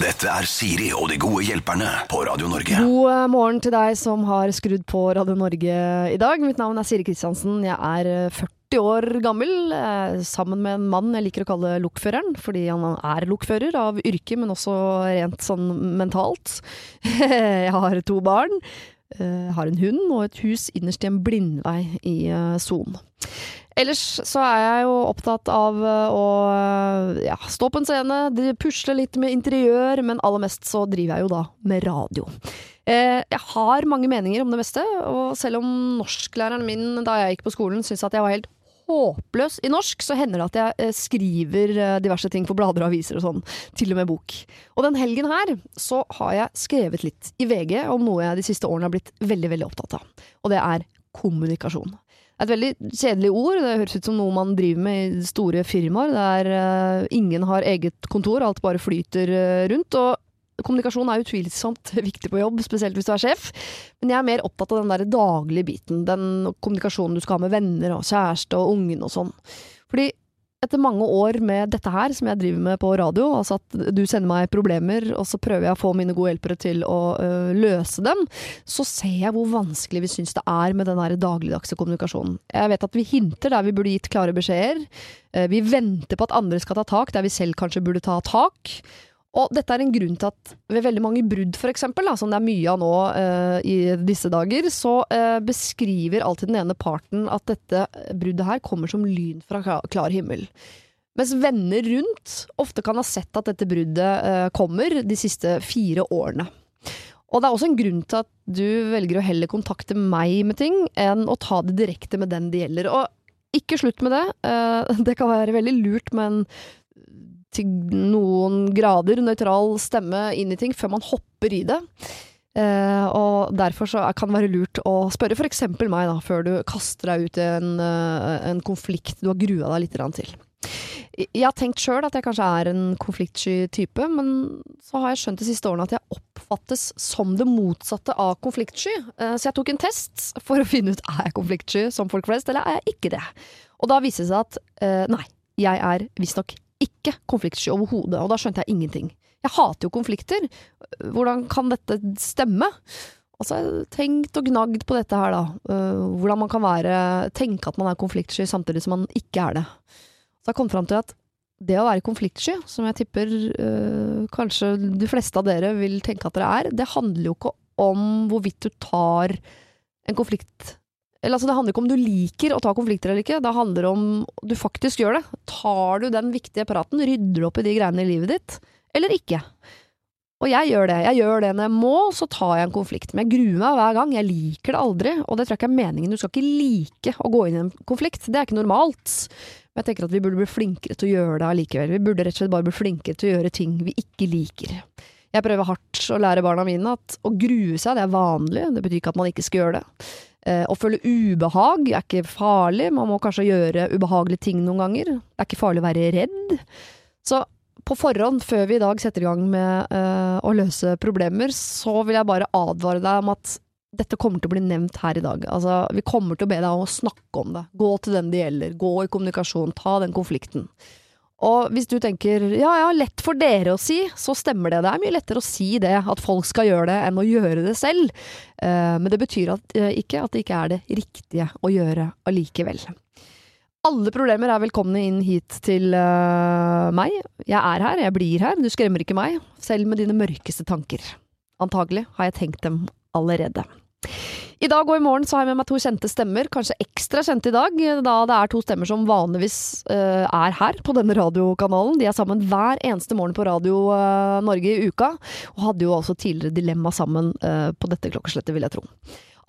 Dette er Siri og de gode hjelperne på Radio Norge. God eh, morgen til deg som har skrudd på Radio Norge i dag. Mitt navn er Siri Kristiansen. Jeg er eh, 40 år gammel, eh, sammen med en mann jeg liker å kalle lokføreren, fordi han er lokfører av yrke, men også rent sånn mentalt. Jeg har to barn, eh, har en hund og et hus innerst i en blindvei i eh, Son. Ellers så er jeg jo opptatt av eh, å eh, ja, stå på en scene, pusle litt med interiør, men aller mest så driver jeg jo da med radio. Eh, jeg har mange meninger om det meste, og selv om norsklæreren min da jeg gikk på skolen syntes at jeg var helt håpløs i norsk, så hender det at jeg skriver diverse ting for blader og aviser og sånn, til og med bok. Og den helgen her så har jeg skrevet litt i VG om noe jeg de siste årene har blitt veldig, veldig opptatt av, og det er kommunikasjon. Et veldig kjedelig ord. Det høres ut som noe man driver med i store firmaer, der uh, ingen har eget kontor, alt bare flyter uh, rundt. Og kommunikasjon er utvilsomt viktig på jobb, spesielt hvis du er sjef. Men jeg er mer opptatt av den der daglige biten. Den kommunikasjonen du skal ha med venner og kjæreste og ungen og sånn. Fordi etter mange år med dette her, som jeg driver med på radio, altså at du sender meg problemer, og så prøver jeg å få mine gode hjelpere til å øh, løse dem, så ser jeg hvor vanskelig vi syns det er med den dagligdagse kommunikasjonen. Jeg vet at vi hinter der vi burde gitt klare beskjeder. Eh, Vi venter på at andre skal ta tak, der vi selv kanskje burde ta tak. Og dette er en grunn til at ved veldig mange brudd, for eksempel, da, som det er mye av nå eh, i disse dager, så eh, beskriver alltid den ene parten at dette bruddet her kommer som lyn fra klar, himmel. Mens venner rundt ofte kan ha sett at dette bruddet eh, kommer de siste fire årene. Og det er også en grunn til at du velger å heller kontakte meg med ting, enn å ta det direkte med den det gjelder. Og ikke slutt med det. eh, det kan være veldig lurt med en til noen grader nøytral stemme inn i ting før man hopper i det. Uh, og derfor så kan det være lurt å spørre f.eks. meg, da, før du kaster deg ut i en, uh, en konflikt du har grua deg litt til. Jeg har tenkt sjøl at jeg kanskje er en konfliktsky type, men så har jeg skjønt de siste årene at jeg oppfattes som det motsatte av konfliktsky. Eh, Så jeg tok en test for å finne ut er jeg konfliktsky som folk flest, eller er jeg ikke det. Og da viste det seg at nei, jeg er visstnok ikke konfliktsky overhodet, og da skjønte jeg ingenting. Jeg hater jo konflikter. Hvordan kan dette stemme? Og så har jeg tenkt og gnagd på dette her, da. Eh, hvordan man kan være, tenke at man er konfliktsky samtidig som man ikke er det. Så jeg kom fram til at det å være konfliktsky, som jeg tipper øh, kanskje de fleste av dere vil tenke at dere er, det handler jo ikke om hvorvidt du tar en konflikt eller altså Det handler ikke om du liker å ta konflikter eller ikke, det handler om du faktisk gjør det. Tar du den viktige praten, rydder du opp i de greiene i livet ditt, eller ikke? Og jeg gjør det. Jeg gjør det når jeg må, så tar jeg en konflikt. Men jeg gruer meg hver gang. Jeg liker det aldri, og det tror jeg ikke er meningen. Du skal ikke like å gå inn i en konflikt. Det er ikke normalt. Men jeg tenker at vi burde bli flinkere til å gjøre det allikevel. Vi burde rett og slett bare bli flinkere til å gjøre ting vi ikke liker. Jeg prøver hardt å lære barna mine at å grue seg, det er vanlig. Det betyr ikke at man ikke skal gjøre det. Eh, Å føle ubehag er ikke farlig. Man må kanskje gjøre ubehagelige ting noen ganger. Det er ikke farlig å være redd. Så på forhånd, før vi i dag setter i gang med eh, å løse problemer, så vil jeg bare advare deg om at dette kommer til å bli nevnt her i dag. Altså, vi kommer til å be deg om å snakke om det. Gå til den det gjelder. Gå i kommunikasjon. Ta den konflikten. Og hvis du tenker ja ja, lett for dere å si, så stemmer det. Det er mye lettere å si det, at folk skal gjøre det, enn å gjøre det selv. Eh, men det betyr at, eh, ikke at det ikke er det riktige å gjøre allikevel. Alle problemer er velkomne inn hit til eh, meg. Jeg er her, jeg blir her. Du skremmer ikke meg, selv med dine mørkeste tanker. Antagelig har jeg tenkt dem allerede. I dag og i morgen så har jeg med meg to kjente stemmer, kanskje ekstra kjente i dag, da det er to stemmer som vanligvis uh, er her på denne radiokanalen. De er sammen hver eneste morgen på Radio uh, Norge i uka, og hadde jo også tidligere Dilemma sammen uh, på dette klokkeslettet, vil jeg tro.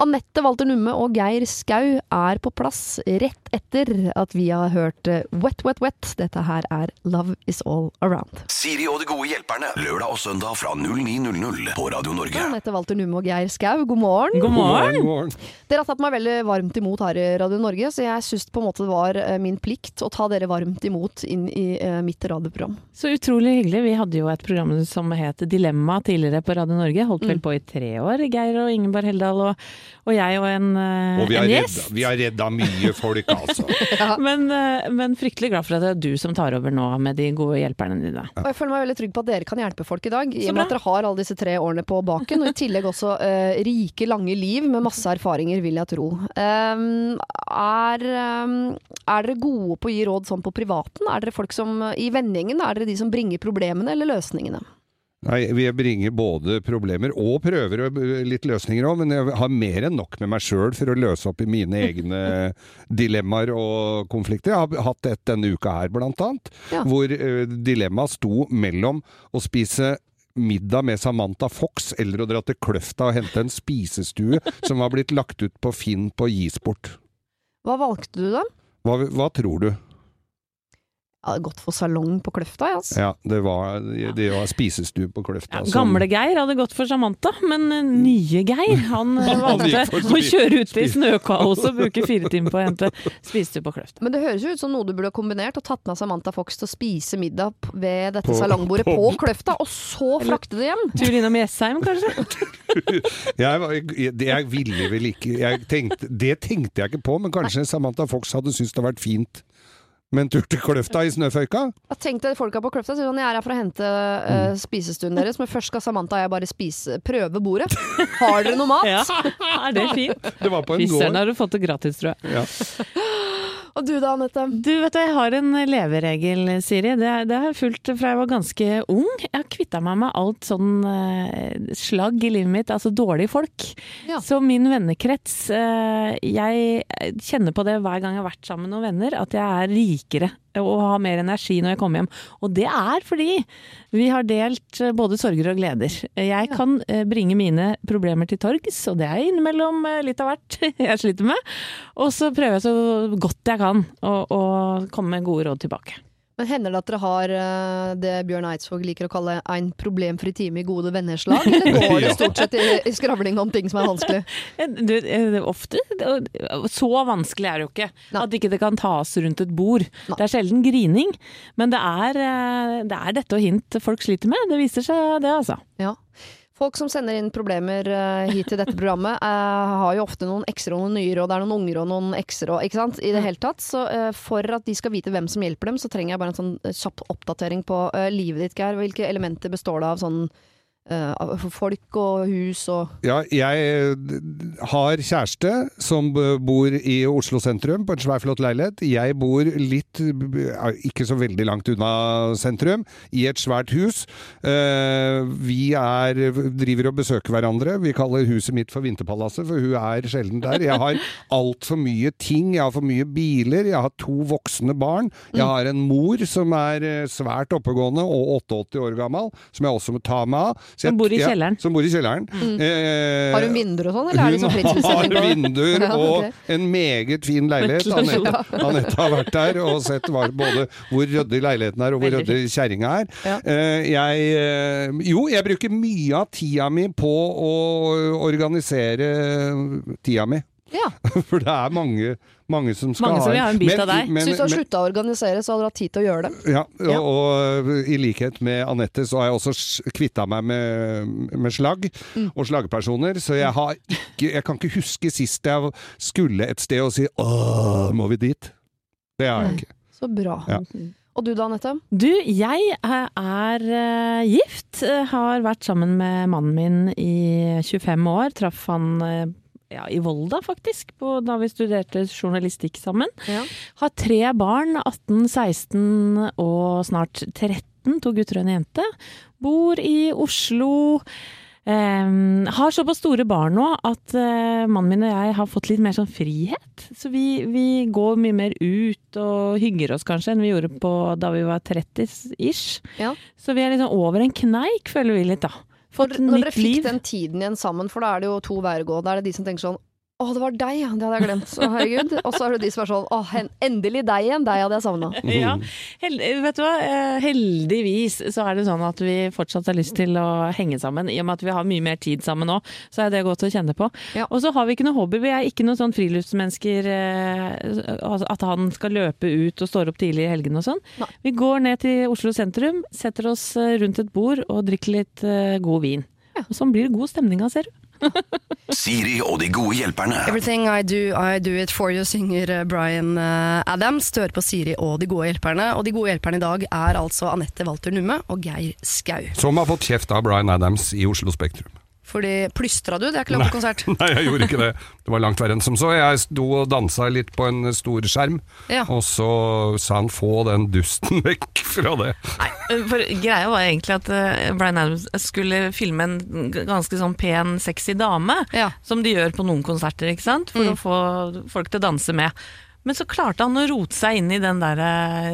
Anette Walter Numme og Geir Skau er på plass rett etter at vi har hørt eh, Wet Wet Wet. Dette her er Love Is All Around. Siri og de gode hjelperne. Lørdag og søndag fra 09.00 på Radio Norge. Anette Walter Numme og Geir Skau, god morgen. God morgen. Dere har tatt meg veldig varmt imot her i Radio Norge, så jeg syns på en måte det var eh, min plikt å ta dere varmt imot inn i eh, mitt radioprogram. Så utrolig hyggelig. Vi hadde jo et program som het Dilemma tidligere på Radio Norge. Holdt vel på i tre år, Geir og Ingeborg Heldal. Og Og jeg og en, eh, Og vi har, en redda, gjest. vi har redda mye folk, altså. Men, eh, men fryktelig glad for at det er du som tar over nå med de gode hjelperne dine. Og jeg føler meg veldig trygg på at dere kan hjelpe folk i dag, i og med at dere har alle disse tre årene på baken, og i tillegg også uh, rike, lange liv med masse erfaringer, vil jeg tro. Um, er, um, er dere gode på å gi råd sånn på privaten? Er dere folk som, i vennegjengen, er dere de som bringer problemene eller løsningene? Nei, vi bringer både problemer og prøver og litt løsninger òg, men jeg har mer enn nok med meg sjøl for å løse opp i mine egne dilemmaer og konflikter. Jeg har hatt et denne uka her, blant annet, Ja. hvor dilemmaet sto mellom å spise middag med Samantha Fox eller å dra til Kløfta og hente en spisestue som var blitt lagt ut på Finn på Gisport. Hva valgte du da? Hva, hva tror du? Hadde gått for salong på Kløfta, jeg, altså. Ja, det var, det var spisestue på Kløfta. Ja, som- gamle Geir hadde gått for Samantha, men eh, nye Geir han eh, Han valgte å kjøre ut i snøkaoset og bruke fire timer på å hente spisestue på Kløfta. Men det høres jo ut som noe du burde ha kombinert og tatt med Samantha Fox til å spise middag ved dette På- salongbordet på, på- Kløfta, og så frakte det hjem. Tur innom Jessheim, kanskje? Jeg, var- jeg, jeg ville vel ikke jeg tenkte, Det tenkte jeg ikke på, men kanskje Samantha Fox hadde syntes det hadde vært fint med en tur til Kløfta i snøføyka? Jeg tenkte folka på Kløfta sier sånn, jeg er her for å hente Mm. uh, spisestuen deres, men først skal Samantha og jeg bare spise, prøve bordet. Har dere noe mat? Ja, er det fint? Det var på en Fisseren har du fått det gratis, tror jeg. Ja. Og du da, Anette? Du vet du, jeg har en leveregel, Siri. Det, det har jeg fulgt fra jeg var ganske ung. Jeg har kvitta meg med alt sånn eh, slagg i livet mitt, altså dårlige folk. Ja. Så min vennekrets eh, Jeg kjenner på det hver gang jeg har vært sammen med noen venner, at jeg er rikere og ha mer energi når jeg kommer hjem. Og det er fordi vi har delt eh, både sorger og gleder. Jeg kan eh, bringe mine problemer til torgs, og det er innimellom eh, litt av hvert jeg sliter med. Og så prøver jeg så godt jeg kan å, å komme med gode råd tilbake. Men Hender det at dere har eh, det Bjørn Eidsvåg liker å kalle en problemfri time i gode venners lag? Eller går det stort sett i, i skravling om ting som er vanskelig? Du, eh, ofte Så vanskelig er det jo ikke. Nei. At ikke det kan tas rundt et bord. Nei. Det er sjelden grining, men det er, eh, det er dette og hint folk sliter med. Det viser seg det, altså. Ja. Folk som sender inn problemer eh, hit til dette programmet, eh, har jo ofte noen ekser og noen nyere, og Det er noen unger og noen ekser og ikke sant? I det hele tatt. Så eh, for at de skal vite hvem som hjelper dem, så trenger jeg bare en sånn kjapp oppdatering på livet ditt, Geir. Hvilke elementer består det av sånn eh, av folk og hus og Ja, jeg eh, har kjæreste som bor i Oslo sentrum på en svær, flott leilighet. Jeg bor litt, ikke så veldig langt unna sentrum, i et svært hus. Eh, Vi er, driver og besøker hverandre. Vi kaller huset mitt for Vinterpalasset, for hun er sjelden der. Jeg har altfor mye ting. Jeg har for mye biler. Jeg har to voksne barn. Jeg har en mor som er svært oppegående og 88 år gammel, som jeg også må ta meg av. Så Som bor i ja, kjelleren. Som bor i kjelleren. Eh, Har hun vinduer og sånn, eller er det sånn hun har vinduer Ja, og en meget fin leilighet. Anette, Anette har vært der og sett både hvor ryddig leiligheten er og hvor ryddig kjerringa er. Ja. Eh, jeg, eh, jo, jeg bruker mye av tida mi på å organisere tida mi. Ja. For det er mange, mange som skal Mange som vil ha en bit av deg. Men, Så hvis du har men, slutta å organisere, så hadde du hatt tid til å gjøre det? ja, og, og i likhet med Anette, så har jeg også kvitta meg med, med slagg Mm. og slaggpersoner. Så jeg har ikke Jeg kan ikke huske sist jeg skulle et sted og si 'Åh, må vi dit?' Det har jeg ikke. Så bra. Ja. Og du da, Anette? Du, jeg er, er eh, gift. Eh, Har vært sammen med mannen min i 25 år. Traff han eh, ja, i Volda, faktisk, på, da vi studerte journalistikk sammen. Ja. Har tre barn, 18, 16 og snart 13, to gutter og en jente. Bor i Oslo. Em, har såpass store barn nå at eh, mannen min og jeg har fått litt mer sånn frihet. Så vi, vi går mye mer ut og hygger oss kanskje enn vi gjorde på da vi var 30-ish. Ja. Så vi er liksom over en kneik, føler vi litt da. Fått Når dere fikk liv. den tiden igjen sammen, for da er det jo to veier å gå. Da er det de som tenker sånn Å, det var deg, ja. Det hadde jeg glemt. Å, herregud. Og så er det de som er sånn Å, endelig deg igjen. Deg hadde jeg savna. Ja, vet du hva? Eh, Heldigvis så er det sånn at vi fortsatt har lyst til å henge sammen. I og med at vi har mye mer tid sammen nå, så er det godt å kjenne på. Ja. Og så har vi ikke noe hobby. Vi er ikke noen sånn friluftsmennesker eh, altså at han skal løpe ut og står opp tidlig i helgene og sånn. Nei. Vi går ned til Oslo sentrum, setter oss eh, rundt et bord og drikker litt god vin. Ja. Og sånn blir det god stemning av, ser du. Siri og de gode hjelperne. Everything I do, I do it for you, synger Brian Bryan eh, Adams. Du hører på Siri og De gode hjelperne. Og De gode hjelperne i dag er altså Anette Walter Numme og Geir Skau. Som har fått kjeft av Bryan Adams i Oslo Spektrum. Fordi plystra du? Det er ikke lov på konsert. Nei, jeg gjorde ikke det. Det var langt verre enn som så. Jeg sto og dansa litt på en stor skjerm, Ja. og så sa han 'få den dusten vekk fra det'. Nei, for greia var egentlig at uh, Bryan Adams skulle filme en ganske sånn pen, sexy dame, Ja. som de gjør på noen konserter, ikke sant? For å få folk til å danse med. Men så klarte han å rote seg inn i den der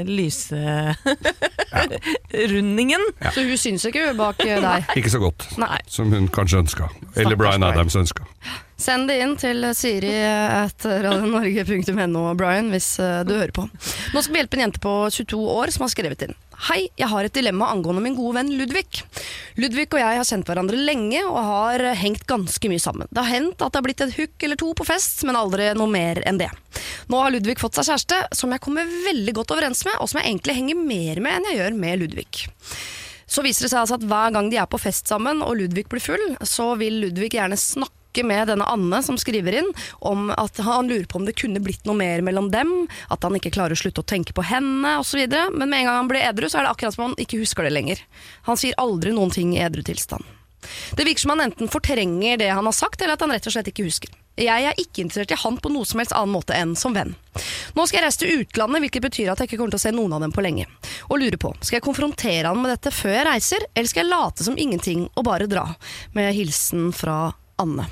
lyserundingen. ja. Så hun syns ikke hun bak eh, deg. Ikke så godt Nei. som hun kanskje ønska. Eller Bryan. Adams ønska. Send det inn til Siri at radionorge.no, Brian, hvis eh, du hører på. Nå skal vi hjelpe en jente på 22 år som har skrevet inn. Hei, jeg har et dilemma angående min gode venn Ludvig. Ludvig og jeg har kjent hverandre lenge og har hengt ganske mye sammen. Det har hendt at det har blitt et hook eller to på fest, men aldri noe mer enn det. Nå har Ludvig fått seg kjæreste, som jeg kommer veldig godt overens med, og som jeg egentlig henger mer med enn jeg gjør med Ludvig. Så viser det seg altså at hver gang de er på fest sammen og Ludvig blir full, så vil Ludvig gjerne snakke med denne Anne som skriver inn, om at han lurer på om det kunne blitt noe mer mellom dem, at han ikke klarer å slutte å tenke på henne osv. Men med en gang han blir edru, så er det akkurat som om han ikke husker det lenger. Han sier aldri noen ting i edru tilstand. Det virker som han enten fortrenger det han har sagt, eller at han rett og slett ikke husker. Jeg er ikke interessert i han på noe som helst annen måte enn som venn. Nå skal jeg reise til utlandet, hvilket betyr at jeg ikke kommer til å se noen av dem på lenge. Og lurer på, skal jeg konfrontere han med dette før jeg reiser, eller skal jeg late som ingenting og bare dra? Med hilsen fra Anne.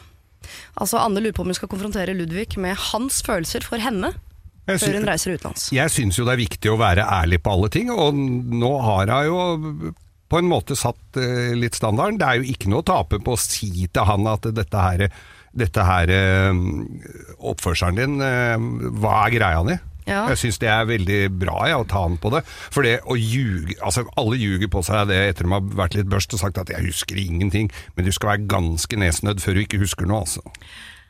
Altså Anne lurer på om hun skal konfrontere Ludvig med hans følelser for henne Jeg før hun reiser utenlands. Jeg syns jo det er viktig å være ærlig på alle ting, og nå har hun jo på en måte satt eh, litt standarden. Det er jo ikke noe å tape på å si til han at dette her, dette her eh, oppførselen din, eh, hva er greia di? Ja. Jeg syns det er veldig bra ja, å ta han på det. For det å ljuge altså Alle ljuger på seg det etter de har vært litt børst og sagt at 'jeg husker ingenting', men du skal være ganske nesnødd før du ikke husker noe, altså.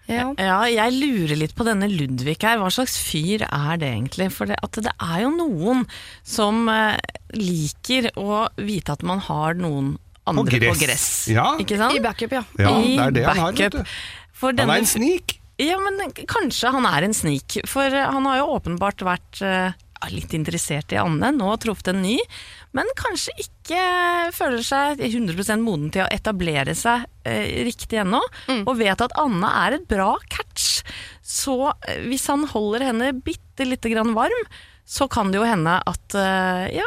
Ja. Ja, jeg lurer litt på denne Ludvig her. Hva slags fyr er det egentlig? For det, at det er jo noen som eh, liker å vite at man har noen andre på gress. gress. Ja. Ikke sant? I backup, ja. Ja, I det er det han har, vet du. For Han er en snik. Ja, men kanskje han er en snik. For eh, han har jo åpenbart vært eh, ja, litt interessert i Anne, nå truffet en ny, men kanskje ikke føler seg 100% moden til å etablere seg eh, riktig ennå, og vet at Anne er et bra catch. Så eh, hvis han holder henne bitte lite grann varm, så kan det jo hende at eh, ja,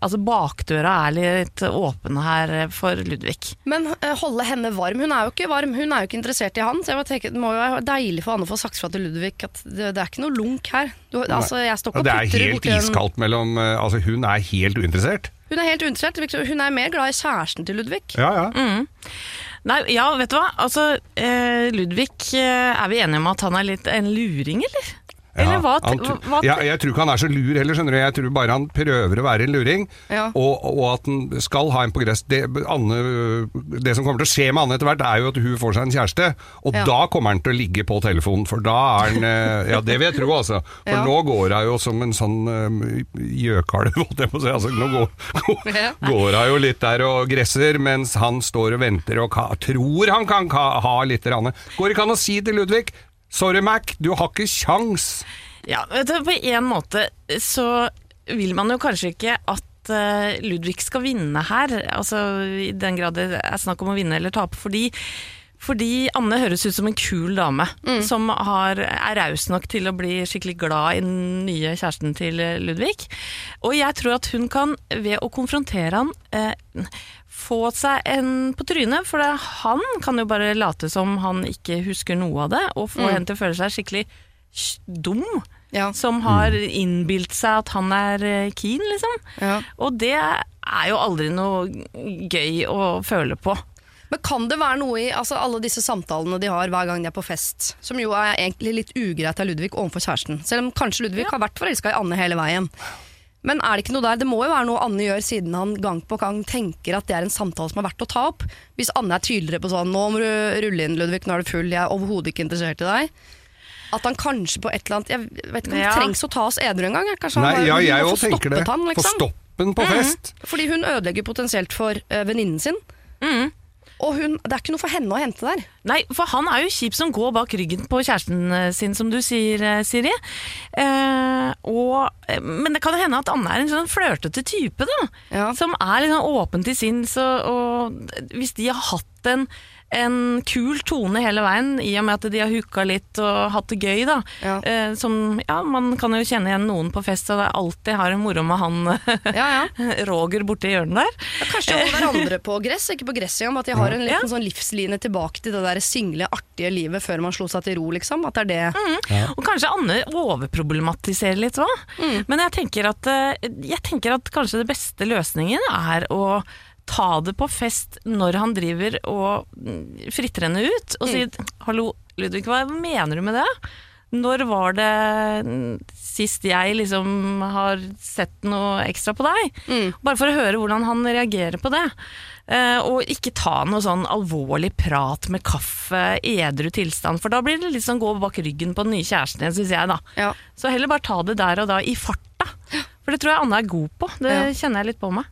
altså bakdøra er litt åpen her for Ludvig. Men eh, holde henne varm. Hun er jo ikke varm, hun er jo ikke interessert i han. Så jeg må tenker, Det må jo være deilig for Anne å få sagt fra til Ludvig at det, det er ikke noe lunk her. Du, altså, jeg står ikke det og er putter helt borti helt iskaldt mellom eh, Altså, hun er helt uinteressert. Hun er helt uinteressert. Det Hun er mer glad i kjæresten til Ludvig. Ja, ja. Mm. Nei, ja, vet du hva? Altså, eh, Ludvig, er vi enige om at han er litt en luring, eller? Eller hva? hva, hva ja, jeg tror ikke han er så lur heller, skjønner du. Jeg tror bare han prøver å være en luring, Ja. og, og at han skal ha en på gress. Det, det som kommer til å skje med Anne etter hvert, er jo at hun får seg en kjæreste, og Ja. da kommer han til å ligge på telefonen, for da er han eh, Ja, det vil jeg tro, altså. For nå går hun jo som en sånn uh, gjøkalv, holdt jeg på å si. Altså, nå går, går, hun jo litt der og gresser, mens han står og venter og tror han kan ka, ha litt. Rann. Går ikke an å si til Ludvig Sorry, Mac, du har ikke kjangs. Ja, vet du, på en måte så vil man jo kanskje ikke at eh, Ludvig skal vinne her, altså i den grad det er snakk om å vinne eller tape, fordi fordi Anne høres ut som en kul dame som har, er raus nok til å bli skikkelig glad i den nye kjæresten til Ludvig. Og jeg tror at hun kan, ved å konfrontere han, eh, få seg en på trynet. For det, han kan jo bare late som han ikke husker noe av det, og få henne til å føle seg skikkelig dum. Ja. Som har innbilt seg at han er eh, keen, liksom. Ja. Og det er jo aldri noe gøy å føle på. Men kan det være noe i altså, alle disse samtalene de har hver gang de er på fest, som jo er egentlig litt ugreit av Ludvig overfor kjæresten? Selv om kanskje Ludvig har vært forelska i Anne hele veien. Men er det ikke noe der? Det må jo være noe Anne gjør siden han gang på gang tenker at det er en samtale som er verdt å ta opp. Hvis Anne er tydeligere på sånn 'nå må du rulle inn, Ludvig, nå er du full, jeg er overhodet ikke interessert i deg'. At han kanskje på et eller annet Jeg vet ikke om Ja. det trengs å tas edru engang. jeg. Kanskje Nei, han ja, jeg òg tenker det. Han, liksom. Få stoppen på fest. Fordi hun ødelegger potensielt for uh, venninnen sin. Og hun, det er ikke noe for henne å hente der. Nei, for han er jo kjip som går bak ryggen på kjæresten eh, sin, som du sier, eh, Siri. Eh, og, eh, men det kan jo hende at Anne er en sånn flørtete type, da. Ja. Som er litt sånn åpen til sinns, og, og hvis de har hatt en en kul tone hele veien, i og med at de har hooka litt og hatt det gøy. da. Ja. Eh, som, ja, Man kan jo kjenne igjen noen på fest, og det alltid har en moro med han Ja, ja. Roger borti hjørnet der. Kanskje de holder hverandre på gress, ikke på gress engang. At de har en liten Ja. sånn livsline tilbake til det der single, artige livet før man slo seg til ro, liksom. At det er det. Mm. Og kanskje Anne overproblematiserer litt òg. Men jeg tenker, at, eh, jeg tenker at kanskje det beste løsningen er å ta det på fest når han driver og mm, fritter henne ut, og sier 'hallo, Ludvig, hva mener du med det'? Når var det mm, sist jeg liksom har sett noe ekstra på deg? Bare for å høre hvordan han reagerer på det. Eh, og ikke ta noe sånn alvorlig prat med kaffe, edru tilstand, for da blir det litt sånn gå bak ryggen på den nye kjæresten igjen, syns jeg, da. Ja. Så heller bare ta det der og da, i farta. For det tror jeg Anne er god på. Det Ja. kjenner jeg litt på meg.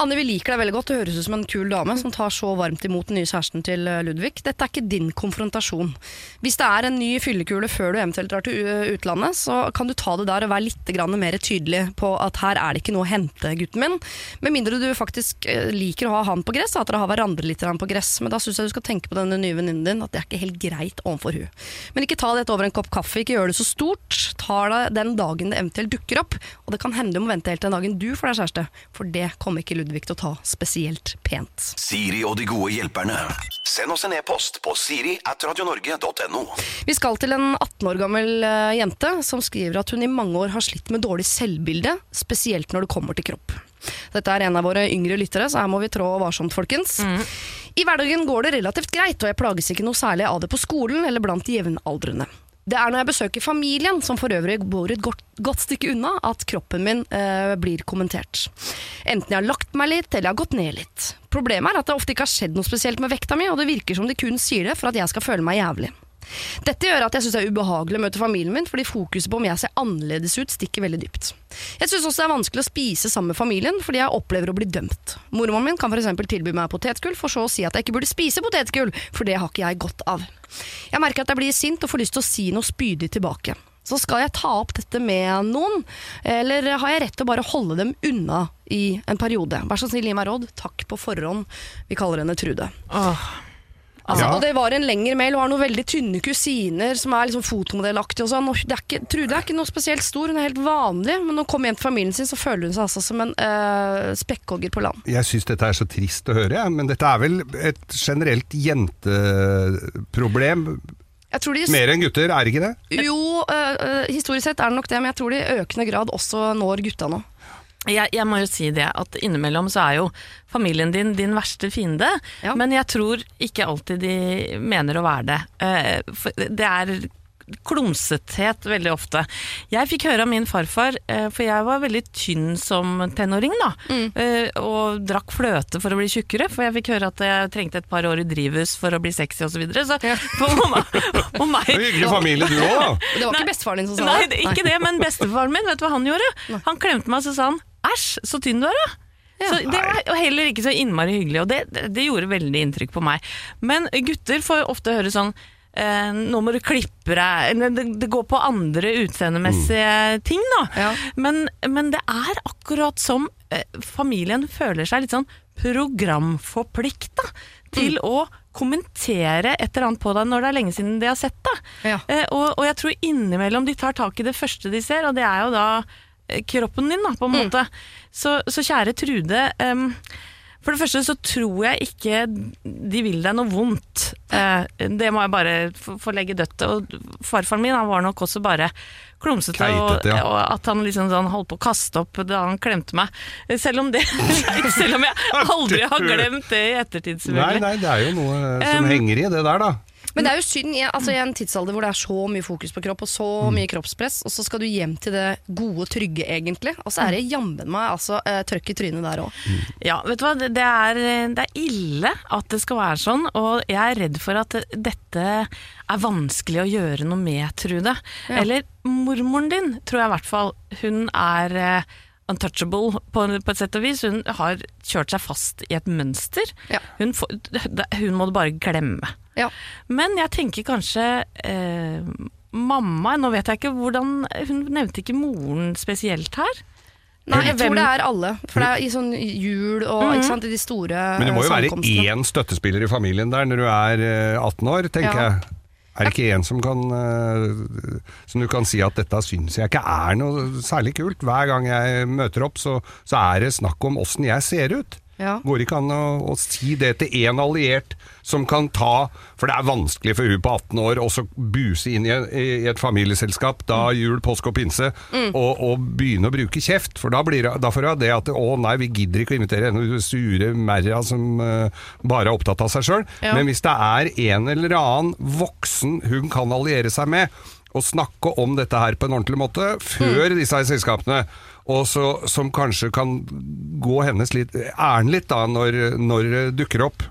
Anne, vi liker deg veldig godt. Du høres ut som en kul dame som tar så varmt imot den nye kjæresten til eh, Ludvig. Dette er ikke din konfrontasjon. Hvis det er en ny fyllekule før du eventuelt drar til utlandet, så kan du ta det der og være litt mer tydelig på at her er det ikke noe å hente, gutten min. Med mindre du faktisk eh, liker å ha han på gress, at dere har hverandre litt på gress. Men da syns jeg du skal tenke på denne nye venninnen din, at det er ikke helt greit overfor hun. Men ikke ta dette over en kopp kaffe, ikke gjør det så stort. Ta det den dagen det eventuelt dukker opp. Og det kan hende du må vente helt til den dagen du får deg kjæreste, for det kommer ikke Ludvig til å ta spesielt pent. Siri og de gode hjelperne. Send oss en e-post på siri at radionorge.no. Vi skal til en 18 år gammel eh, jente som skriver at hun i mange år har slitt med dårlig selvbilde, spesielt når det kommer til kropp. Dette er en av våre yngre lyttere, så her må vi trå varsomt, folkens. I hverdagen går det relativt greit, og jeg plages ikke noe særlig av det på skolen eller blant de jevnaldrende. Det er når jeg besøker familien, som for øvrig bor et godt, godt stykke unna, at kroppen min eh, blir kommentert. Enten jeg har lagt meg litt, eller jeg har gått ned litt. Problemet er at det ofte ikke har skjedd noe spesielt med vekta mi, og det virker som de kun sier det for at jeg skal føle meg jævlig. Dette gjør at jeg syns det er ubehagelig å møte familien min, fordi fokuset på om jeg ser annerledes ut, stikker veldig dypt. Jeg syns også det er vanskelig å spise sammen med familien, fordi jeg opplever å bli dømt. Mormoren min kan f.eks. tilby meg potetgull, for så å si at jeg ikke burde spise potetgull, for det har ikke jeg godt av. Jeg merker at jeg blir sint og får lyst til å si noe spydig tilbake. Så skal jeg ta opp dette med noen, eller har jeg rett til å bare holde dem unna i en periode? Vær så snill, gi meg råd. Takk på forhånd. Vi kaller henne Trude. Åh. Altså, Ja. Og det var en lengre mail, Hun har noen veldig tynne kusiner som er liksom fotomodellaktige og sånn. Det er ikke, Trude er ikke noe spesielt stor, hun er helt vanlig, men når hun kommer hjem til familien sin, så føler hun seg altså som en øh, spekkhogger på land. Jeg syns dette er så trist å høre, jeg, men dette er vel et generelt jenteproblem. Jeg tror de, Mer enn gutter, er ikke det? jo, øh, øh, historisk sett er det nok det, men jeg tror de i økende grad også når gutta nå. Jeg, jeg må jo si det at innimellom så er jo familien din din verste fiende, Ja. men jeg tror ikke alltid de mener å være det. Eh, Det er klumsethet veldig ofte. Jeg fikk høre av min farfar, eh, for jeg var veldig tynn som tenåring, da, Mm. og drakk fløte for å bli tjukkere, for jeg fikk høre at jeg trengte et par år i drivhus for å bli sexy osv. Så, videre. så Ja. på, meg, på meg Det Hyggelig familie du òg, da. Det var ikke bestefaren din som sa det? Nei, ikke det, men bestefaren min, vet du hva han gjorde? Han klemte meg og så sa han, æsj, så tynn du er da. Så det var heller ikke så innmari hyggelig, og det, det, det gjorde veldig inntrykk på meg. Men gutter får jo ofte høre sånn, eh, nå må du klippe deg, det, det går på andre utseendemessige ting da. Ja. Men, men det er akkurat som eh, familien føler seg litt sånn programforplikta til å kommentere et eller annet på deg når det er lenge siden de har sett deg. Ja. Eh, og, og jeg tror innimellom de tar tak i det første de ser, og det er jo da kroppen din, da, på en måte. Så, så kjære Trude. Um, for det første så tror jeg ikke de vil deg noe vondt. Eh, det må jeg bare få legge dødt. Og farfaren min han var nok også bare klumsete, og, ja. og at han liksom sånn holdt på å kaste opp da han klemte meg. Selv om, det, selv om jeg aldri har glemt det i ettertid, Nei, selvfølgelig. nei, det er jo noe som Um, henger i det der, da. Men det er jo synd i, altså, i en tidsalder hvor det er så mye fokus på kropp og så Mm. mye kroppspress, og så skal du hjem til det gode, trygge, egentlig. Og så er det jammen meg altså, eh, trøkk i trynet der òg. Ja, vet du hva, det er, det er ille at det skal være sånn, og jeg er redd for at dette er vanskelig å gjøre noe med, Trude. Ja. Eller mormoren din, tror jeg i hvert fall. Hun er eh, untouchable på, på et sett og vis. Hun har kjørt seg fast i et mønster. Ja. Hun, får, hun må du bare glemme. Ja. Men jeg tenker kanskje eh, mamma Nå vet jeg ikke hvordan Hun nevnte ikke moren spesielt her. Nei, jeg tror det er alle. For det er i sånn jul og ikke sant, i de store Men det må jo eh, være én støttespiller i familien der når du er eh, 18 år, tenker Ja. jeg. Er det ikke en som kan eh, Som du kan si at dette syns jeg ikke er noe særlig kult? Hver gang jeg møter opp, så, så er det snakk om åssen jeg ser ut. Ja. Går ikke an å, å si det til én alliert som kan ta For det er vanskelig for hun på 18 år å buse inn i, i et familieselskap, da jul, påske og pinse, og, og begynne å bruke kjeft. For da, blir da får hun det at å nei, vi gidder ikke å invitere henne sure merra som uh, bare er opptatt av seg sjøl. Ja. Men hvis det er en eller annen voksen hun kan alliere seg med, og snakke om dette her på en ordentlig måte før disse her selskapene, og så, som kanskje kan gå hennes litt, æren litt da, når, når det dukker opp.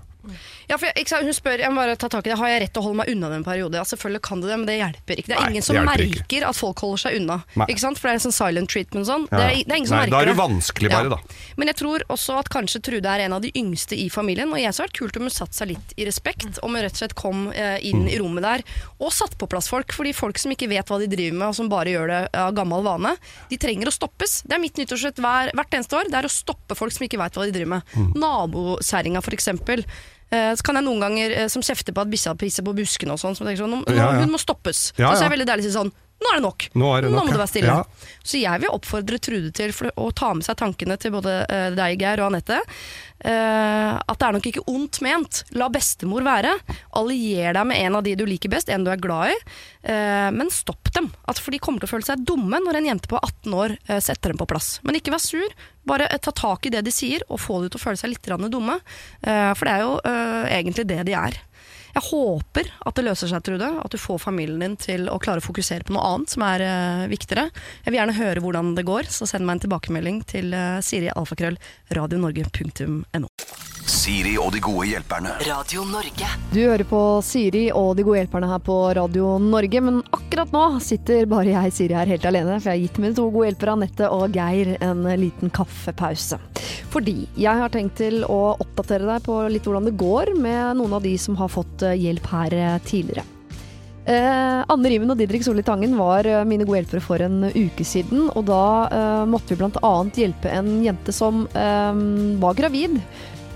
Ja, for jeg, sant, Hun spør jeg må bare ta tak i det, har jeg rett til å holde meg unna den periode. Ja, selvfølgelig kan du det, men det hjelper ikke. Det er Nei, ingen som det hjelper merker ikke. at folk holder seg unna. Nei. Ikke sant? For det er sånn silent treatment sånn. Det, er, det er ingen som Nei, merker da er det det. vanskelig bare, da. Men jeg tror også at kanskje Trude er en av de yngste i familien. Og jeg så vært kult om hun satte seg litt i respekt, om hun rett og slett kom eh, inn i rommet der og satt på plass folk. Fordi folk som ikke vet hva de driver med, og som bare gjør det av gammel vane, de trenger å stoppes. Det er mitt nyttårsrett hver, hvert eneste år. Det er å stoppe folk som ikke vet hva de driver med. Mm. Nabokjerringa, for eksempel. Eh, Så kan jeg noen ganger eh, som kjefter på at bikkja pisser på buskene og sånn, som tenker sånn, nå, Ja, ja. hun må stoppes. Ja, ja. så er jeg veldig deilig å si sånn, nå er det nok. Nå det nok, må du være stille. Ja. Så jeg vil oppfordre Trude til å ta med seg tankene til både eh, deg, Geir, og Anette. eh, at det er nok ikke ondt ment. La bestemor være. Allier deg med en av de du liker best, en du er glad i. eh, men stopp dem. For de kommer til å føle seg dumme når en jente på 18 år setter dem på plass. Men ikke vær sur. Bare ta tak i det de sier, og få dem til å føle seg litt dumme. For det er jo egentlig det de er. Jeg håper at det løser seg, Trude. At du får familien din til å klare å fokusere på noe annet som er uh, viktigere. Jeg vil gjerne høre hvordan det går, så send meg en tilbakemelding til uh, Siri Alfakrøll, radionorge.no. Siri og de gode hjelperne. Radio Norge. Du hører på Siri og de gode hjelperne her på Radio Norge, men akkurat nå sitter bare jeg, Siri, her helt alene, for jeg har gitt mine to gode hjelpere, Anette og Geir, en liten kaffepause. Fordi jeg har tenkt til å oppdatere deg på litt hvordan det går med noen av de som har fått eh, hjelp her eh, tidligere. Eh, Anne Riven og Didrik Solli Tangen var eh, mine gode hjelpere for en uke siden. Og da eh, måtte vi bl.a. hjelpe en jente som eh, var gravid.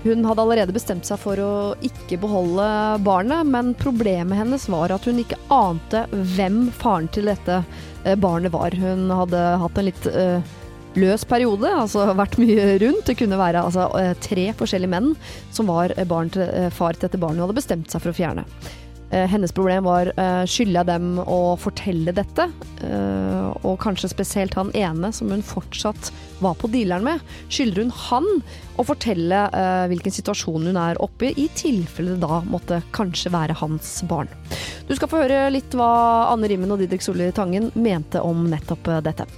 Hun hadde allerede bestemt seg for å ikke beholde barnet, men problemet hennes var at hun ikke ante hvem faren til dette eh, barnet var. Hun hadde hatt en litt uh, løs periode, altså vært mye rundt. Det kunne være altså, eh, tre forskjellige menn som var barn til, far til dette barnet hun hadde bestemt seg for å fjerne. Eh, Hennes problem var uh, skylder jeg dem å fortelle dette, Eh, og kanskje spesielt han ene som hun fortsatt var på dealeren med. Skylder hun han å fortelle eh, hvilken situasjon hun er oppe i, i tilfelle det da måtte kanskje være hans barn. Du skal få høre litt hva Anne Rimmen og Didrik Solli Tangen mente om nettopp eh, dette.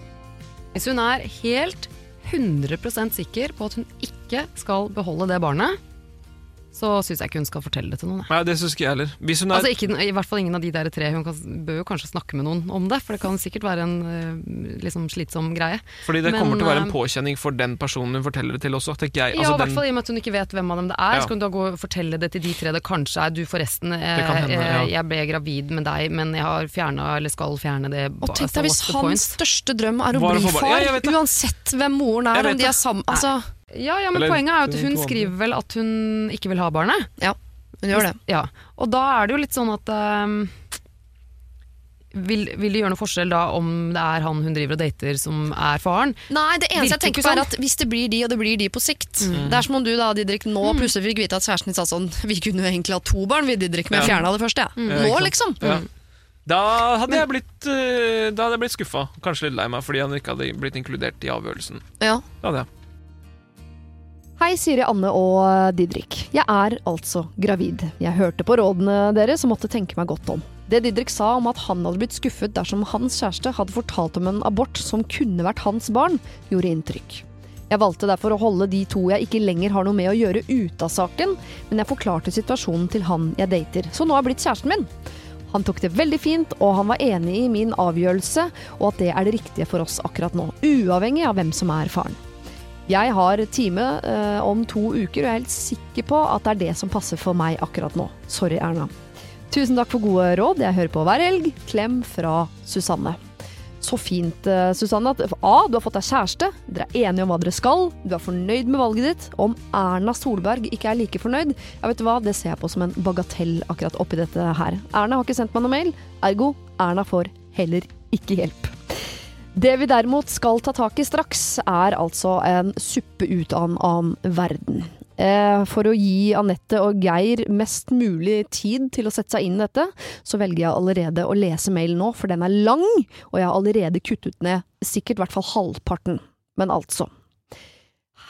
Hvis hun er helt 100% sikker på at hun ikke skal beholde det barnet, så syns jeg ikke hun skal fortelle det til noen. Nei, det synes ikke jeg heller. Hvis hun er Altså ikke, I hvert fall ingen av de der tre. Hun kan, bør jo kanskje snakke med noen om det, for det kan sikkert være en øh, liksom slitsom greie. Fordi det Men, kommer til å være en eh, påkjenning for den personen hun forteller det til også, tenker jeg. ja, Altså, i hvert den- fall i og med at hun ikke vet hvem av dem det er. Ja. Så kan hun da gå og fortelle det til de tre det kanskje er. Du forresten, jeg, hende, ja. eh, jeg ble gravid med deg, men jeg har fjerna eller skal fjerne det. Og tenk altså, deg hvis what's point? hans største drøm er å Var bli far, Ja, uansett hvem moren er, om de er sammen Altså, Ja, ja, men Eller poenget er jo at hun skriver vel at hun ikke vil ha barnet. ja, hun gjør det. Ja, og da er det jo litt sånn at um, vil, vil det gjøre noe forskjell da om det er han hun driver og dater som er faren? Nei, det eneste jeg tenker på er sånn. at hvis det blir de, og det blir de på sikt Det er som om du da, Didrik, nå plutselig fikk vite at kjæresten din sa sånn Vi kunne jo egentlig ha to barn, vi, Didrik, men Ja. fjerna det første. jeg. Ja, Nå, ikke sant. liksom. Ja. Da hadde jeg blitt, eh, da hadde jeg blitt skuffa. Kanskje litt lei meg fordi han ikke hadde blitt inkludert i avgjørelsen. Ja. Det hadde jeg. Hei, Siri, Anne og Didrik. Jeg er altså gravid. Jeg hørte på rådene deres og måtte tenke meg godt om. Det Didrik sa om at han hadde blitt skuffet dersom hans kjæreste hadde fortalt om en abort som kunne vært hans barn, gjorde inntrykk. Jeg valgte derfor å holde de to jeg ikke lenger har noe med å gjøre ute av saken, men jeg forklarte situasjonen til han jeg dater, så nå er blitt kjæresten min. Han tok det veldig fint, og han var enig i min avgjørelse, og at det er det riktige for oss akkurat nå, uavhengig av hvem som er faren. Jeg har time eh, om to uker, og jeg er helt sikker på at det er det som passer for meg akkurat nå. Sorry, Erna. Tusen takk for gode råd, jeg hører på hver helg. Klem fra Susanne. Så fint, eh, Susanne, at A. Du har fått deg kjæreste. Dere er enige om hva dere skal. Du er fornøyd med valget ditt. Om Erna Solberg ikke er like fornøyd, ja, vet du hva, det ser jeg på som en bagatell akkurat oppi dette her. Erna har ikke sendt meg noe mail, ergo Erna får heller ikke hjelp. Det vi derimot skal ta tak i straks, er altså en suppe ut av en annen verden. Eh, For å gi Anette og Geir mest mulig tid til å sette seg inn i dette, så velger jeg allerede å lese mailen nå, for den er lang, og jeg har allerede kuttet ned sikkert i hvert fall halvparten. Men altså.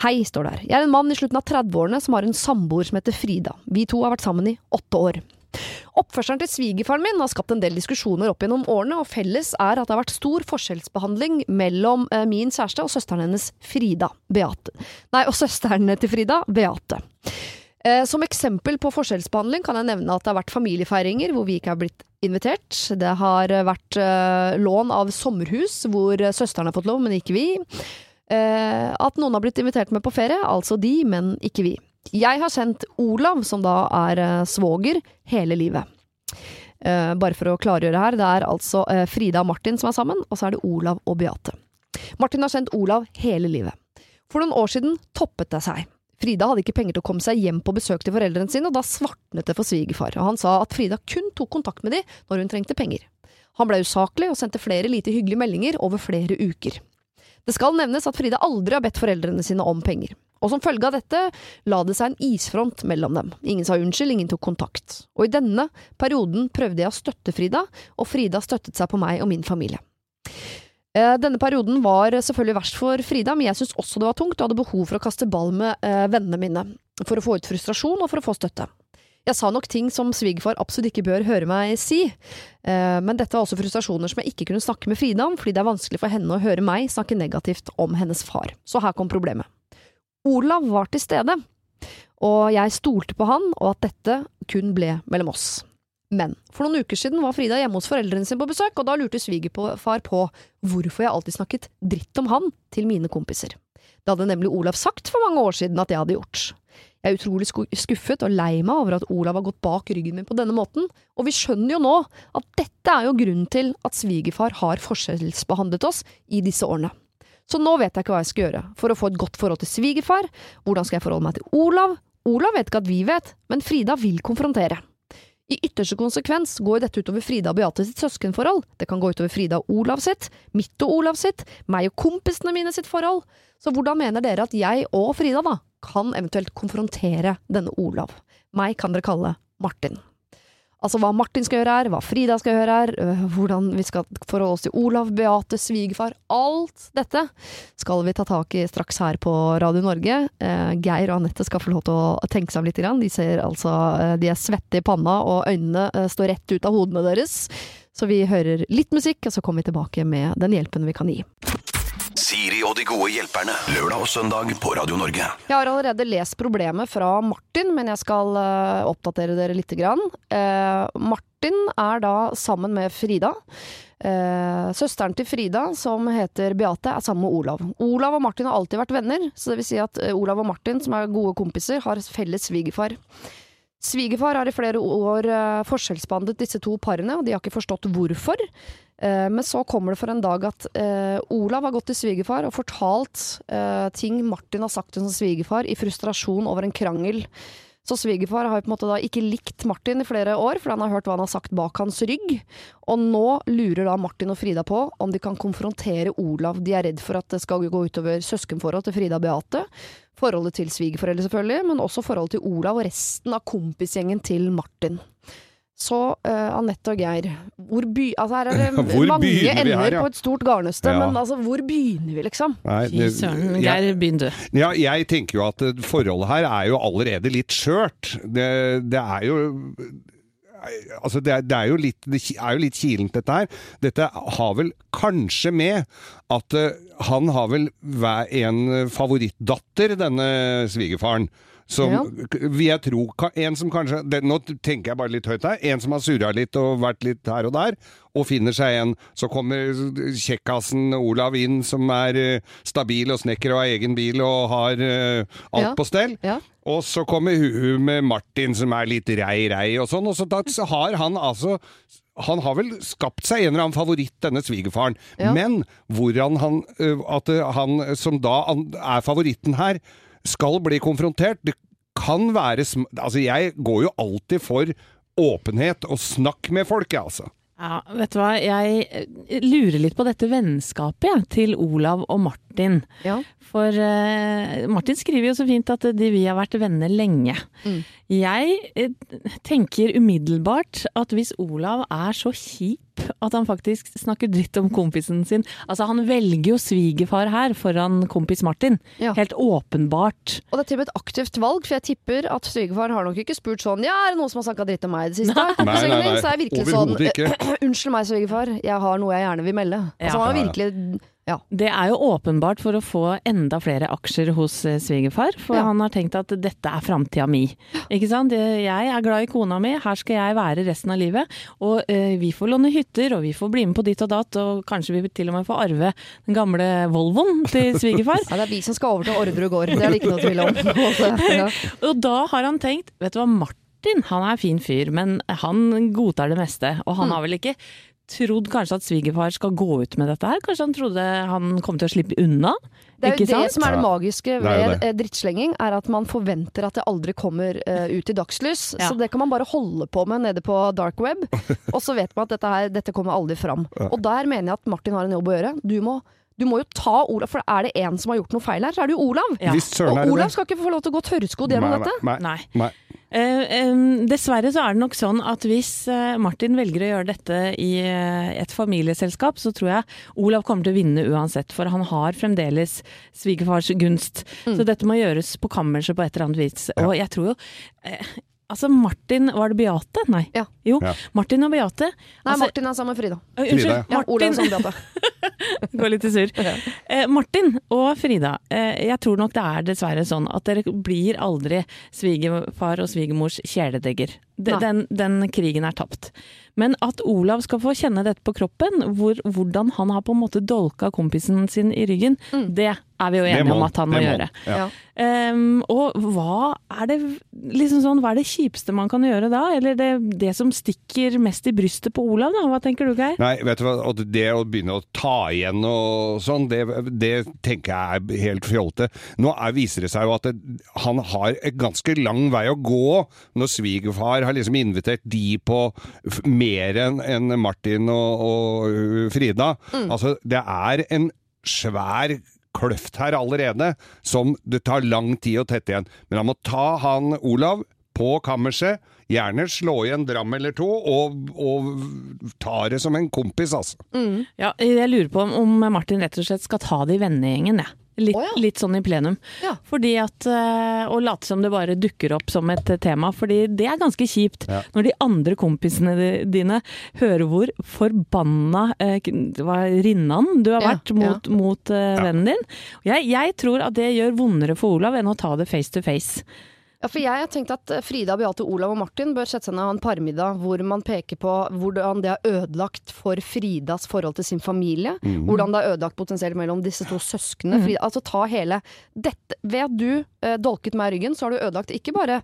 Hei, står det her. Jeg er en mann i slutten av 30-årene som har en samboer som heter Frida. Vi to har vært sammen i åtte år. Oppførselen til svigerfaren min har skapt en del diskusjoner opp gjennom årene, og felles er at det har vært stor forskjellsbehandling mellom eh, min kjæreste og søsteren hennes Frida. Beate. Nei, og søsteren til Frida, Beate. Eh, Som eksempel på forskjellsbehandling kan jeg nevne at det har vært familiefeiringer hvor vi ikke har blitt invitert. Det har vært eh, lån av sommerhus hvor søsteren har fått lov, men ikke vi. At noen har blitt invitert med på ferie, altså de, men ikke vi. Jeg har kjent Olav, som da er eh, svoger, hele livet. Eh, bare for å klargjøre her, det er altså eh, Frida og Martin som er sammen, og så er det Olav og Beate. Martin har kjent Olav hele livet. For noen år siden toppet det seg. Frida hadde ikke penger til å komme seg hjem på besøk til foreldrene sine, og da svartnet det for svigerfar, og han sa at Frida kun tok kontakt med de når hun trengte penger. Han ble usaklig og sendte flere lite hyggelige meldinger over flere uker. Det skal nevnes at Frida aldri har bedt foreldrene sine om penger. Og som følge av dette la det seg en isfront mellom dem. Ingen sa unnskyld, ingen tok kontakt. Og i denne perioden prøvde jeg å støtte Frida, og Frida støttet seg på meg og min familie. Eh, Denne perioden var selvfølgelig verst for Frida, men jeg syntes også det var tungt og hadde behov for å kaste ball med eh, vennene mine. For å få ut frustrasjon og for å få støtte. Jeg sa nok ting som svigerfar absolutt ikke bør høre meg si, eh, men dette var også frustrasjoner som jeg ikke kunne snakke med Frida om, fordi det er vanskelig for henne å høre meg snakke negativt om hennes far. Så her kom problemet. Olav var til stede, og jeg stolte på han og at dette kun ble mellom oss. Men for noen uker siden var Frida hjemme hos foreldrene sine på besøk, og da lurte svigerfar på hvorfor jeg alltid snakket dritt om han til mine kompiser. Det hadde nemlig Olav sagt for mange år siden at jeg hadde gjort. Jeg er utrolig skuffet og lei meg over at Olav har gått bak ryggen min på denne måten, og vi skjønner jo nå at dette er jo grunnen til at svigerfar har forskjellsbehandlet oss i disse årene. Så nå vet jeg ikke hva jeg skal gjøre for å få et godt forhold til svigerfar, hvordan skal jeg forholde meg til Olav? Olav vet ikke at vi vet, men Frida vil konfrontere. I ytterste konsekvens går dette utover Frida og Beate sitt søskenforhold. Det kan gå utover Frida og Olav sitt, mitt og Olav sitt, meg og kompisene mine sitt forhold. Så hvordan mener dere at jeg og Frida da kan eventuelt konfrontere denne Olav? Meg kan dere kalle Martin. Altså hva Martin skal gjøre her, hva Frida skal gjøre her, øh, hvordan vi skal forholde oss til Olav, Beate, svigerfar. Alt dette skal vi ta tak i straks her på Radio Norge. Eh, Geir og Anette skal få lov til å tenke seg om litt. De ser altså eh, De er svette i panna, og øynene eh, står rett ut av hodene deres. Så vi hører litt musikk, og så kommer vi tilbake med den hjelpen vi kan gi. Siri og de gode hjelperne. Lørdag og søndag på Radio Norge. Jeg har allerede lest problemet fra Martin, men jeg skal uh, oppdatere dere litt. Grann. Uh, Martin er da sammen med Frida. Eh, søsteren til Frida, som heter Beate, er sammen med Olav. Olav og Martin har alltid vært venner, så det vil si at Olav og Martin, som er gode kompiser, har felles svigerfar. Svigerfar har i flere år eh, forskjellsbehandlet disse to parene, og de har ikke forstått hvorfor. Eh, men så kommer det for en dag at eh, Olav har gått til svigerfar og fortalt eh, ting Martin har sagt til sin svigerfar i frustrasjon over en krangel. Så svigerfar har på en måte da ikke likt Martin i flere år, for han har hørt hva han har sagt bak hans rygg. Og nå lurer da Martin og Frida på om de kan konfrontere Olav. De er redd for at det skal gå utover søskenforhold til Frida og Beate. Forholdet til svigerforeldre selvfølgelig, men også forholdet til Olav og resten av kompisgjengen til Martin. Så uh, Anette og Geir, hvor by... Altså her er det Hvor mange ender her, ja? på et stort garnnøste, Ja. men altså hvor begynner vi, liksom? Fy søren. Geir, begynn du. Ja, jeg tenker jo at eh, forholdet her er jo allerede litt skjørt. Det, det er jo Altså, det er, det, er jo litt, det er jo litt kilent, dette her. Dette har vel kanskje med at uh, han har vel en favorittdatter, denne svigerfaren. Som Ja. vil jeg tro En som kanskje det, Nå tenker jeg bare litt høyt her. En som har surra litt og vært litt her og der, og finner seg en. Så kommer kjekkasen Olav inn, som er eh, stabil og snekker og har egen bil og har uh, alt Ja. på stell. Ja. Og så kommer hun med Martin som er litt rei-rei og sånn, og så da så har han altså han har vel skapt seg en eller annen favoritt, denne svigerfaren. Ja. Men hvordan han, at han som da er favoritten her, skal bli konfrontert, det kan være sm Altså, jeg går jo alltid for åpenhet og snakk med folk, jeg, altså. Ja, vet du hva, jeg eh, lurer litt på dette vennskapet ja, til Olav og Martin. Ja. For uh, Martin skriver jo så fint at de, vi har vært venner lenge. Mm. Jeg eh, tenker umiddelbart at hvis Olav er så kjip at han faktisk snakker dritt om kompisen sin Altså, han velger jo svigerfar her foran kompis Martin. Ja. Helt åpenbart. Og det er til og med et aktivt valg, for jeg tipper at svigerfar har nok ikke spurt sånn Ja, er det noen som har snakka dritt om meg i det siste? Nei, nei, nei, nei. Så er virkelig sånn ikke. Unnskyld meg, svigerfar, jeg har noe jeg gjerne vil melde. Altså, han har virkelig Ja. Det er jo åpenbart for å få enda flere aksjer hos eh, svigerfar, for Ja. han har tenkt at dette er framtida mi. Ikke sant? Jeg er glad i kona mi, her skal jeg være resten av livet. Og eh, vi får låne hytter, og vi får bli med på ditt og datt, og kanskje vi til og med får arve den gamle Volvoen til svigerfar. Ja, det er vi som skal over til Orderud gård, det er det ikke noe tvil om. Ja. Og da har han tenkt, vet du hva, Martin han er fin fyr, men han godtar det meste. Og han har vel ikke trodd kanskje at svigerfar skal gå ut med dette her? Kanskje han trodde han kom til å slippe unna? Det er jo det som er det magiske Det er ved det. eh, drittslenging, er at man forventer at det aldri kommer uh, ut i dagslys. Ja. Så det kan man bare holde på med nede på dark web, og så vet man at dette, her, dette kommer aldri fram. Og der mener jeg at Martin har en jobb å gjøre. Du må, du må jo ta Olav, for er det en som har gjort noe feil her, så er det jo Olav. Ja. Og er Olav skal ikke få lov til å gå tørrskodd gjennom dette. Nei, Nei. nei. Eh, dessverre så er det nok sånn at hvis eh, Martin velger å gjøre dette i eh, et familieselskap, så tror jeg Olav kommer til å vinne uansett, for han har fremdeles svigerfars gunst. Så dette må gjøres på kammerset på et eller annet vis. Og jeg tror jo Altså Martin, var det Beate? Nei. Ja. Jo, Ja. Martin og Beate. Nei, Altså, Martin er sammen med Frida. Frida, Unnskyld, ja. Ja, Martin. som Beate. Går litt i surr. Eh, Martin og Frida, eh, jeg tror nok det er dessverre sånn at dere blir aldri svigerfar og svigermors kjæledegger. Den, den krigen er tapt. Men at Olav skal få kjenne dette på kroppen, hvor, hvordan han har på en måte dolka kompisen sin i ryggen, det er vi jo enige må- om at han må må. gjøre. Ja. Ehm, og hva er det liksom sånn, hva er det kjipeste man kan gjøre da? Eller det, det som stikker mest i brystet på Olav, da? Hva tenker du, Geir? Nei, vet du hva, og det å begynne å ta igjen og sånn, det, det tenker jeg er helt fjolte. Nå er, viser det seg jo at det, han har ganske lang vei å gå når svigerfar har liksom invitert de på mer enn en Martin og, og Frida. Frida. Altså, det er en svær kløft her allerede, som det tar lang tid å tette igjen. Men han må ta han Olav på kammerset, gjerne slå i en dram eller to, og, og ta det som en kompis, altså. Ja, jeg lurer på om- Martin rett og slett skal ta det i vennegjengen, jeg. Litt, oh, ja. litt sånn i plenum. Ja. Fordi at, eh, Og late som det bare dukker opp som et eh, tema, fordi det er ganske kjipt. Ja. Når de andre kompisene dine hører hvor forbanna eh, rinnan du har Ja, vært mot, mot eh, vennen din. Jeg, jeg tror at det gjør vondere for Olav enn å ta det face to face. Ja, for jeg har tenkt at eh, Frida, Beate, Olav og Martin bør sette seg ned og ha en parmiddag hvor man peker på hvordan det er ødelagt for Fridas forhold til sin familie. Hvordan det er ødelagt potensielt mellom disse to søsknene. Frida, altså ta hele dette Ved at du eh, dolket meg i ryggen, så har du ødelagt ikke bare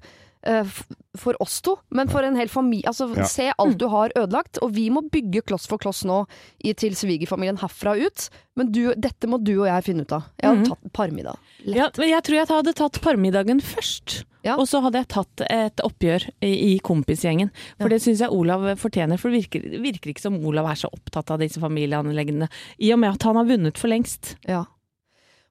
for oss to, men for en hel familie. Altså, Ja. Se alt du har ødelagt. Og vi må bygge kloss for kloss nå i, til svigerfamilien herfra ut. Men du, dette må du og jeg finne ut av. Jeg har tatt parmiddag. Lett. Ja, men jeg tror jeg hadde tatt parmiddagen først. Ja. Og så hadde jeg tatt et oppgjør i, kompisgjengen. For det syns jeg Olav fortjener. For det virker, virker ikke som Olav er så opptatt av disse familieanleggene. I og med at han har vunnet for lengst. Ja.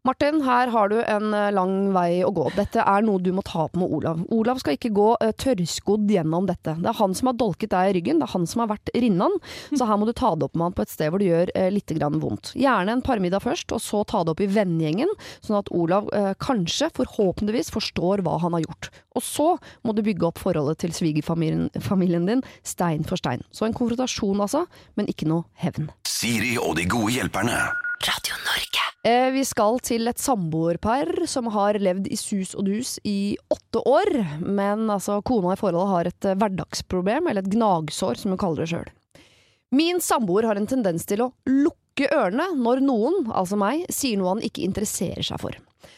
Martin, her har du en eh, lang vei å gå. Dette er noe du må ta opp med Olav. Olav skal ikke gå uh, tørrskodd gjennom dette. Det er han som har dolket deg i ryggen, det er han som har vært rinnan. Så her må du ta det opp med han på et sted hvor det gjør uh, litt grann vondt. Gjerne en parmiddag først, og så ta det opp i vennegjengen, sånn at Olav eh, kanskje, forhåpentligvis, forstår hva han har gjort. Og så må du bygge opp forholdet til svigerfamilien din, stein for stein. Så en konfrontasjon altså, men ikke noe hevn. Siri og de gode hjelperne. Radio Norge. Eh, Vi skal til et samboerpar som har levd i sus og dus i åtte år. Men altså, kona i forholdet har et eh, hverdagsproblem, eller et gnagsår, som hun kaller det sjøl. Min samboer har en tendens til å lukke ørene når noen, altså meg, sier noe han ikke interesserer seg for.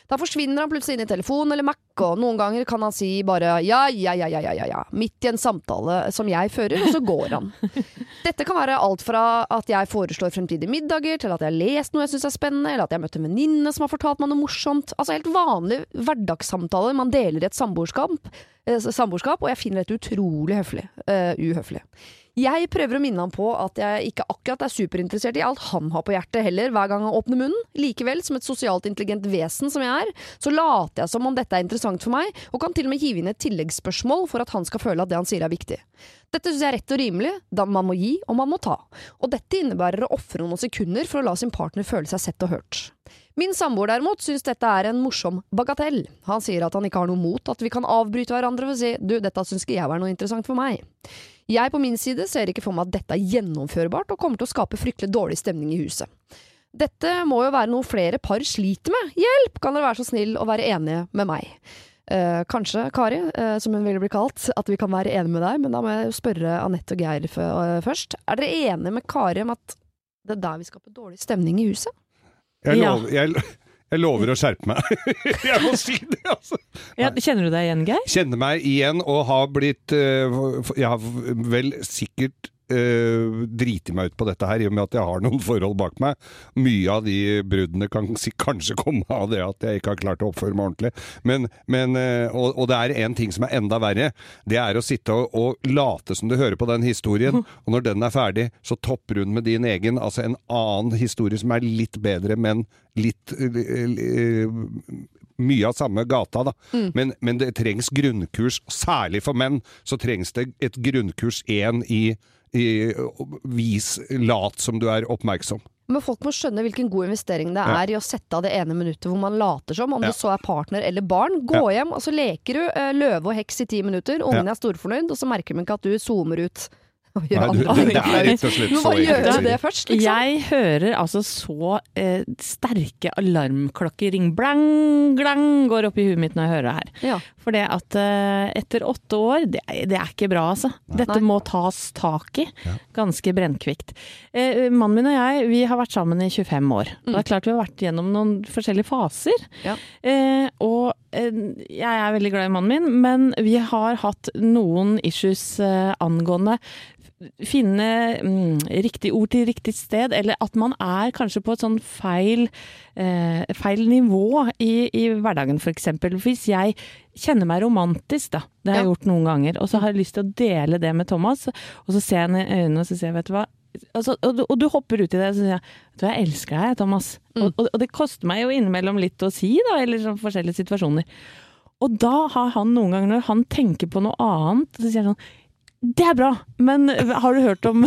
Da forsvinner han plutselig inn i telefon eller Mac, og noen ganger kan han si bare ja, ja, ja, ja, ja, ja, midt i en samtale som jeg fører, og så går han. Dette kan være alt fra at jeg foreslår fremtidige middager, til at jeg har lest noe jeg syns er spennende, eller at jeg har møtt en venninne som har fortalt meg noe morsomt. Altså helt vanlige hverdagssamtaler man deler i et samboerskap, eh, samboerskap og jeg finner dette utrolig høflig, Uh, uhøflig. Jeg prøver å minne ham på at jeg ikke akkurat er superinteressert i alt han har på hjertet heller, hver gang han åpner munnen. Likevel, som et sosialt intelligent vesen som jeg er, så later jeg som om dette er interessant for meg, og kan til og med hive inn et tilleggsspørsmål for at han skal føle at det han sier er viktig. Dette synes jeg er rett og rimelig, da man må gi og man må ta. Og dette innebærer å ofre noen sekunder for å la sin partner føle seg sett og hørt. Min samboer derimot synes dette er en morsom bagatell. Han sier at han ikke har noe mot at vi kan avbryte hverandre og si du, dette synes ikke jeg var noe interessant for meg. Jeg på min side ser ikke for meg at dette er gjennomførbart og kommer til å skape fryktelig dårlig stemning i huset. Dette må jo være noe flere par sliter med. Hjelp! Kan dere være så snill å være enige med meg? Eh, kanskje, Kari, eh, som hun ville bli kalt, at vi kan være enige med deg, men da må jeg spørre Anette og Geir eh, først. Er dere enige med Kari om at det er der vi skaper dårlig stemning i huset? Jeg, Ja. lover, jeg, jeg lover å skjerpe meg. jeg må si det, altså. Ja, kjenner du deg igjen, Geir? Kjenner meg igjen og har blitt eh, Jeg har vel sikkert uh, driti meg ut på dette her, i og med at jeg har noen forhold bak meg. Mye av de bruddene kan kanskje komme av det at jeg ikke har klart å oppføre meg ordentlig. Men, men, eh, og, og det er en ting som er enda verre. Det er å sitte og, og late som du hører på den historien, og når den er ferdig, så topper hun med din egen, altså en annen historie som er litt bedre, men litt eh, mye av samme gata, da. Men, men det trengs grunnkurs, særlig for menn, så trengs det et grunnkurs én i vis lat som du er oppmerksom. Men folk må skjønne hvilken god investering det Ja. er i å sette av det ene minuttet hvor man later som, om Ja. det så er partner eller barn. Gå hjem, og så leker du eh, løve og heks i ti minutter. Ungen er storfornøyd, og så merker de ikke at du zoomer ut. Nei, du, det, det er rett og slett så liksom. Jeg hører altså så eh, sterke alarmklokker ring blang, glang går opp i huet mitt når jeg hører det her. Ja. For det at eh, etter åtte år, det, det er ikke bra altså. Dette Nei. må tas tak i. Ganske brennkvikt. Eh, mannen min og jeg, vi har vært sammen i 25 år. Og det er klart vi har vært gjennom noen forskjellige faser. Ja. Eh, og eh, jeg er veldig glad i mannen min, men vi har hatt noen issues eh, angående finne mm, riktig ord til riktig sted, eller at man er kanskje på et sånn feil, eh, feil nivå i, i hverdagen, eksempel. Hvis jeg kjenner meg romantisk, da, det har jeg Ja. gjort noen ganger, og så har jeg lyst til å dele det med Thomas, og så ser jeg henne i øynene og så sier jeg, vet du hva, Altså, og, du, og du hopper ut i det og så sier jeg, vet du jeg elsker deg, Thomas. Og, og, og det koster meg jo innimellom litt å si, da, eller sånn forskjellige situasjoner. Og da har han noen ganger, når han tenker på noe annet, så sier han sånn det er bra, men har du hørt om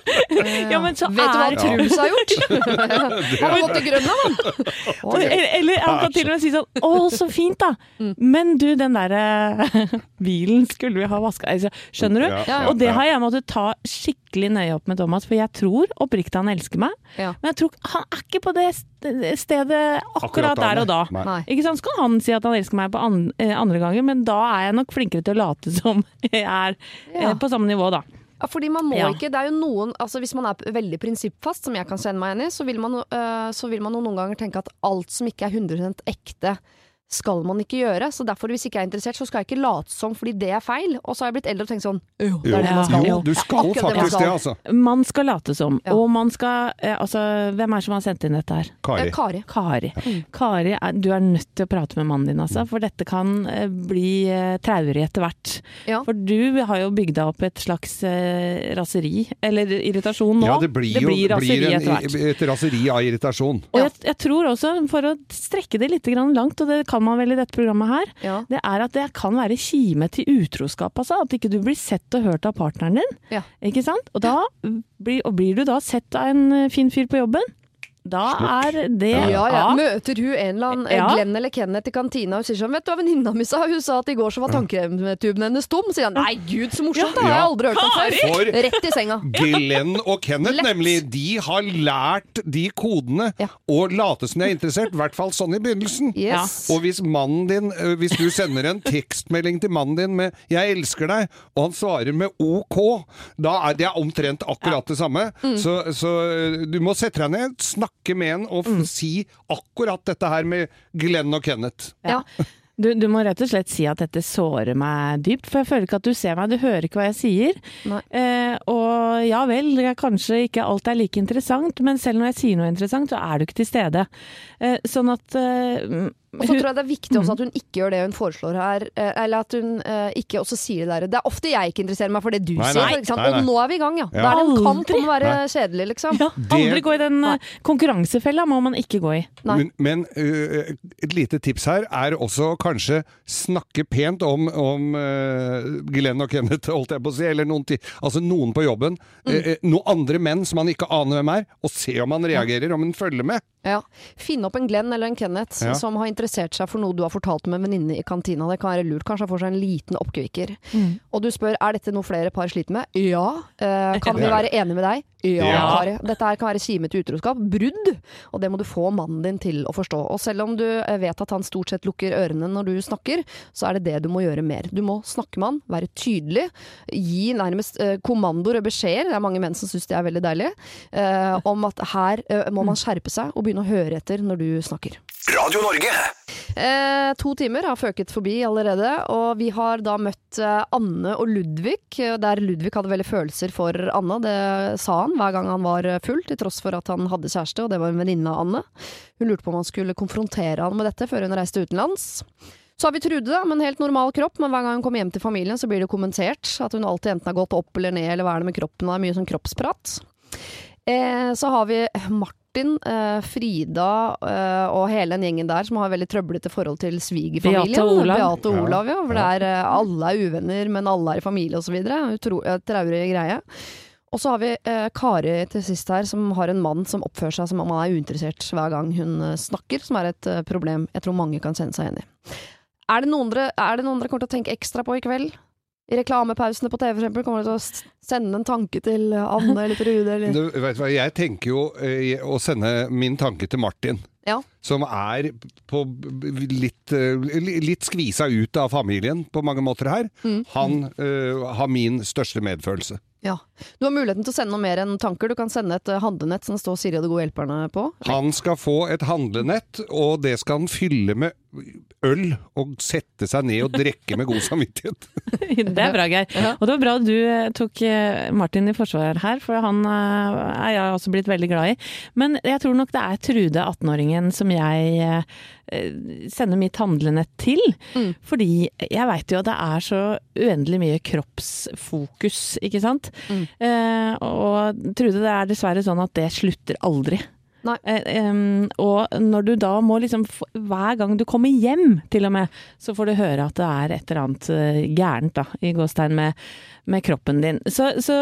Ja, men så Vet du hva er Truls har gjort? han har gått til Grønland, han. Eller, eller han kan til og med si sånn Å, så fint, da! Mm. Men du, den derre bilen skulle vi ha vaska altså, Skjønner du? Og det har jeg måttet ta skikkelig nøye opp med Thomas, for jeg tror oppriktig han elsker meg. Men jeg tror han er ikke på det st- stedet akkurat, Akkurat der og da. nei. Ikke sant? Så kan han si at han elsker meg på eh, andre ganger, men da er jeg nok flinkere til å late som jeg er eh, Ja. på samme nivå, da. Ja, fordi man må Ja. ikke, det er jo noen altså Hvis man er veldig prinsippfast, som jeg kan kjenne meg igjen i, så vil man, øh, så vil man noen ganger tenke at alt som ikke er 100% ekte, skal man ikke gjøre. Så derfor, hvis ikke jeg er interessert, så skal jeg ikke late som fordi det er feil. Og så har jeg blitt eldre og tenkt sånn Jo, det er det man skal. Jo, du skal det faktisk skal. det, altså. Man skal late som, Ja. og man skal eh, Altså, hvem er det som har sendt inn dette her? Kari. Eh, Kari. Kari. Kari, er- du er nødt til å prate med mannen din, altså, for dette kan eh, bli traurig etter hvert. Ja. For du har jo bygd deg opp et slags raseri, eller irritasjon nå. Ja, det blir jo blir raseri blir etter hvert. et raseri av irritasjon. Og jeg, jeg tror også, for å strekke det litt grann langt, og det kan man vel i dette programmet her, Ja. det er at det kan være kime til utroskap, altså. At ikke du blir sett og hørt av partneren din. Ja. Ikke sant? Og, da og blir du da sett av en eh, fin fyr på jobben, Da er det Ja, ja. A. Møter hun en eller annen eh, Ja. Glenn eller Kenneth i kantina og sier sånn Vet du hva venninna mi sa? Hun sa at i går så var tannkremtuben hennes tom. Sier han nei gud så morsomt, det har jeg aldri hørt om før. For- Rett i senga. Glenn og Kenneth, Lett. nemlig, de har lært de kodene Ja. og late som de er interessert, i hvert fall sånn i begynnelsen. Yes. Og hvis mannen din, hvis du sender en tekstmelding til mannen din med 'jeg elsker deg', og han svarer med OK, da er det omtrent akkurat det samme. Mm. Så, så du må sette deg ned, snakke med en og f- Mm. si akkurat dette her med Glenn og Kenneth. Ja. Du, du må rett og slett si at dette sårer meg dypt, for jeg føler ikke at du ser meg, du hører ikke hva jeg sier. Eh, og ja vel, kanskje ikke alt er like interessant, men selv når jeg sier noe interessant, så er du ikke til stede. Eh, sånn at eh, Og så tror jeg det er viktig også at hun ikke gjør det hun foreslår her. eh, Eller at hun eh, ikke også sier det der. Det er ofte jeg ikke interesserer meg for det du Nei, sier. nei. Ikke sant? Nei, nei. Og nå er vi i gang, ja. Ja. Da er det en kamp om å være Nei. kjedelig, liksom. ja, aldri gå i den eh, konkurransefella, må man ikke gå i. Nei. Men, men uh, et lite tips her er også kanskje snakke pent om, om uh, Glenn og Kenneth, holdt jeg på å si, eller noen, altså noen på jobben. Mm. Eh, noen andre menn som man ikke aner hvem er, og se om han reagerer, om han følger med. Ja. Finne opp en Glenn eller en Kenneth Ja. som har interessert seg for noe du har fortalt om en venninne i kantina. Det kan være lurt. Kanskje han får seg en liten oppkvikker. Og du spør er dette noe flere par sliter med. Ja. Eh, kan vi er være enige med deg? Ja, Ja. Kari. Dette her kan være kime til utroskap. Brudd. Og det må du få mannen din til å forstå. Og selv om du eh, vet at han stort sett lukker ørene når du snakker, så er det det du må gjøre mer. Du må snakke med han, være tydelig, gi nærmest eh, kommandoer og beskjeder, det er mange menn som syns det er veldig deilig, eh, om at her eh, må man skjerpe seg og begynne å høre etter når du snakker. Radio Norge. Eh, to timer har føket forbi allerede, og vi har da møtt eh, Anne og Ludvig, eh, der Ludvig hadde veldig følelser for Anna. Det sa han hver gang han var eh, full, til tross for at han hadde kjæreste, og det var en venninne av Anne. Hun lurte på om han skulle konfrontere han med dette før hun reiste utenlands. Så har vi Trude, da, med en helt normal kropp, men hver gang hun kommer hjem til familien, så blir det kommentert at hun alltid enten har gått opp eller ned, eller hva er det med kroppen, og det er mye sånn kroppsprat. Eh, så har vi Martin, eh, Frida eh, og hele den gjengen der som har veldig trøblete forhold til svigerfamilien. Beate og Olav. Beate og Olav, ja. For det er, eh, alle er uvenner, men alle er i familie osv. Traurig greie. Og så har vi eh, Kari til sist her, som har en mann som oppfører seg som om han er uinteressert hver gang hun snakker, som er et problem jeg tror mange kan kjenne seg igjen i. Er det noen dere, er det noen dere kommer til å tenke ekstra på i kveld? I reklamepausene på TV eksempel, kommer du til å sende en tanke til Anne eller Trude? Eller? Du, vet hva, jeg tenker jo eh, å sende min tanke til Martin. Ja. Som er på litt, eh, litt skvisa ut av familien på mange måter her. Mm. Han eh, har min største medfølelse. Ja. Du har muligheten til å sende noe mer enn tanker. Du kan sende et eh, handlenett som det står Siri og de gode hjelperne på. Han skal få et handlenett, og det skal han fylle med øl og sette seg ned og drikke med god samvittighet. Det er bra, Geir. Og det var bra du eh, tok eh, Martin i forsvar her, for han er jeg også blitt veldig glad i. Men jeg tror nok det er Trude, 18-åringen, som jeg eh, sender mitt handlenett til. Mm. Fordi jeg veit jo at det er så uendelig mye kroppsfokus, ikke sant. Mm. Eh, og Trude, det er dessverre sånn at det slutter aldri. Eh, um, og når du da må liksom Hver gang du kommer hjem, til og med, så får du høre at det er et eller annet eh, gærent, da, i gåstegn med, med kroppen din. Så, så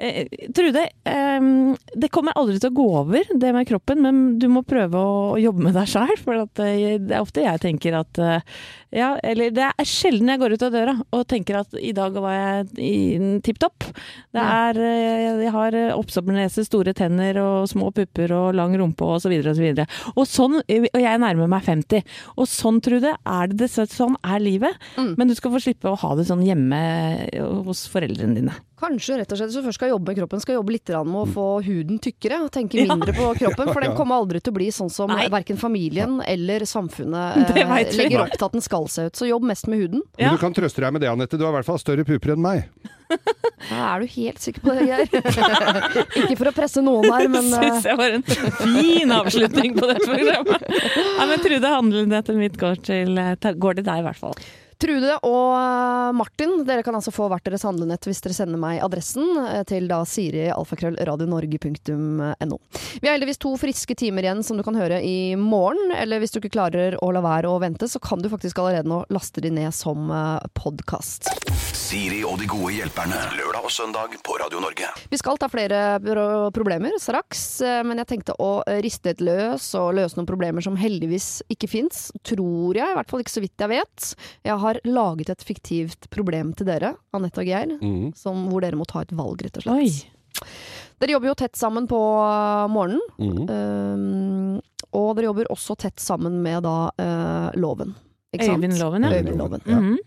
eh, Trude, em, det kommer aldri til å gå over, det med kroppen, men du må prøve å jobbe med deg sjæl. For eh, det er ofte jeg tenker at eh, Ja, eller det er sjelden jeg går ut av døra og tenker at i dag var jeg i tipp topp. Det er eh, Jeg har oppstoppernese, store tenner og små pupper og lang rumpe og så videre og så videre. Og sånn, og jeg nærmer meg 50. Og sånn, Trude, er det dessverre sånn er livet. Mm. Men du skal få slippe å ha det sånn hjemme hos foreldrene dine. Kanskje rett og slett hvis du først skal jobbe med kroppen, skal jobbe litt med å få huden tykkere. og Tenke Ja. mindre på kroppen, for den kommer aldri til å bli sånn som Nei. verken familien eller samfunnet eh, legger opp til at den skal se ut. Så jobb mest med huden. Ja. Men du kan trøste deg med det, Anette. Du har i hvert fall større puper enn meg. Ja, er du helt sikker på det, Geir? Ikke for å presse noen her, men Det Syns jeg var en fin avslutning på dette programmet. Ja, men Trude, handlenettet mitt går til, går til deg, i hvert fall. Trude og eh, Martin, dere kan altså få hvert deres handlenett hvis dere sender meg adressen eh, til da Siri alfakrøll radionorge.no. Vi har heldigvis to friske timer igjen som du kan høre i morgen, eller hvis du ikke klarer å la være å vente, så kan du faktisk allerede nå laste de ned som podkast. Siri og de gode hjelperne. Lørdag og søndag på Radio Norge. Vi skal ta flere problemer straks, eh, men jeg tenkte å riste et løs og løse noen problemer som heldigvis ikke fins. Tror jeg, i hvert fall ikke så vidt jeg vet. Jeg har laget et fiktivt problem til dere, Anette og Geir, mm. som, hvor dere må ta et valg, rett og slett. Oi. Dere jobber jo tett sammen på eh, morgenen, Mm. um, og dere jobber også tett sammen med da uh, Loven. Ikke sant? Øyvind Loven, ja. Loven.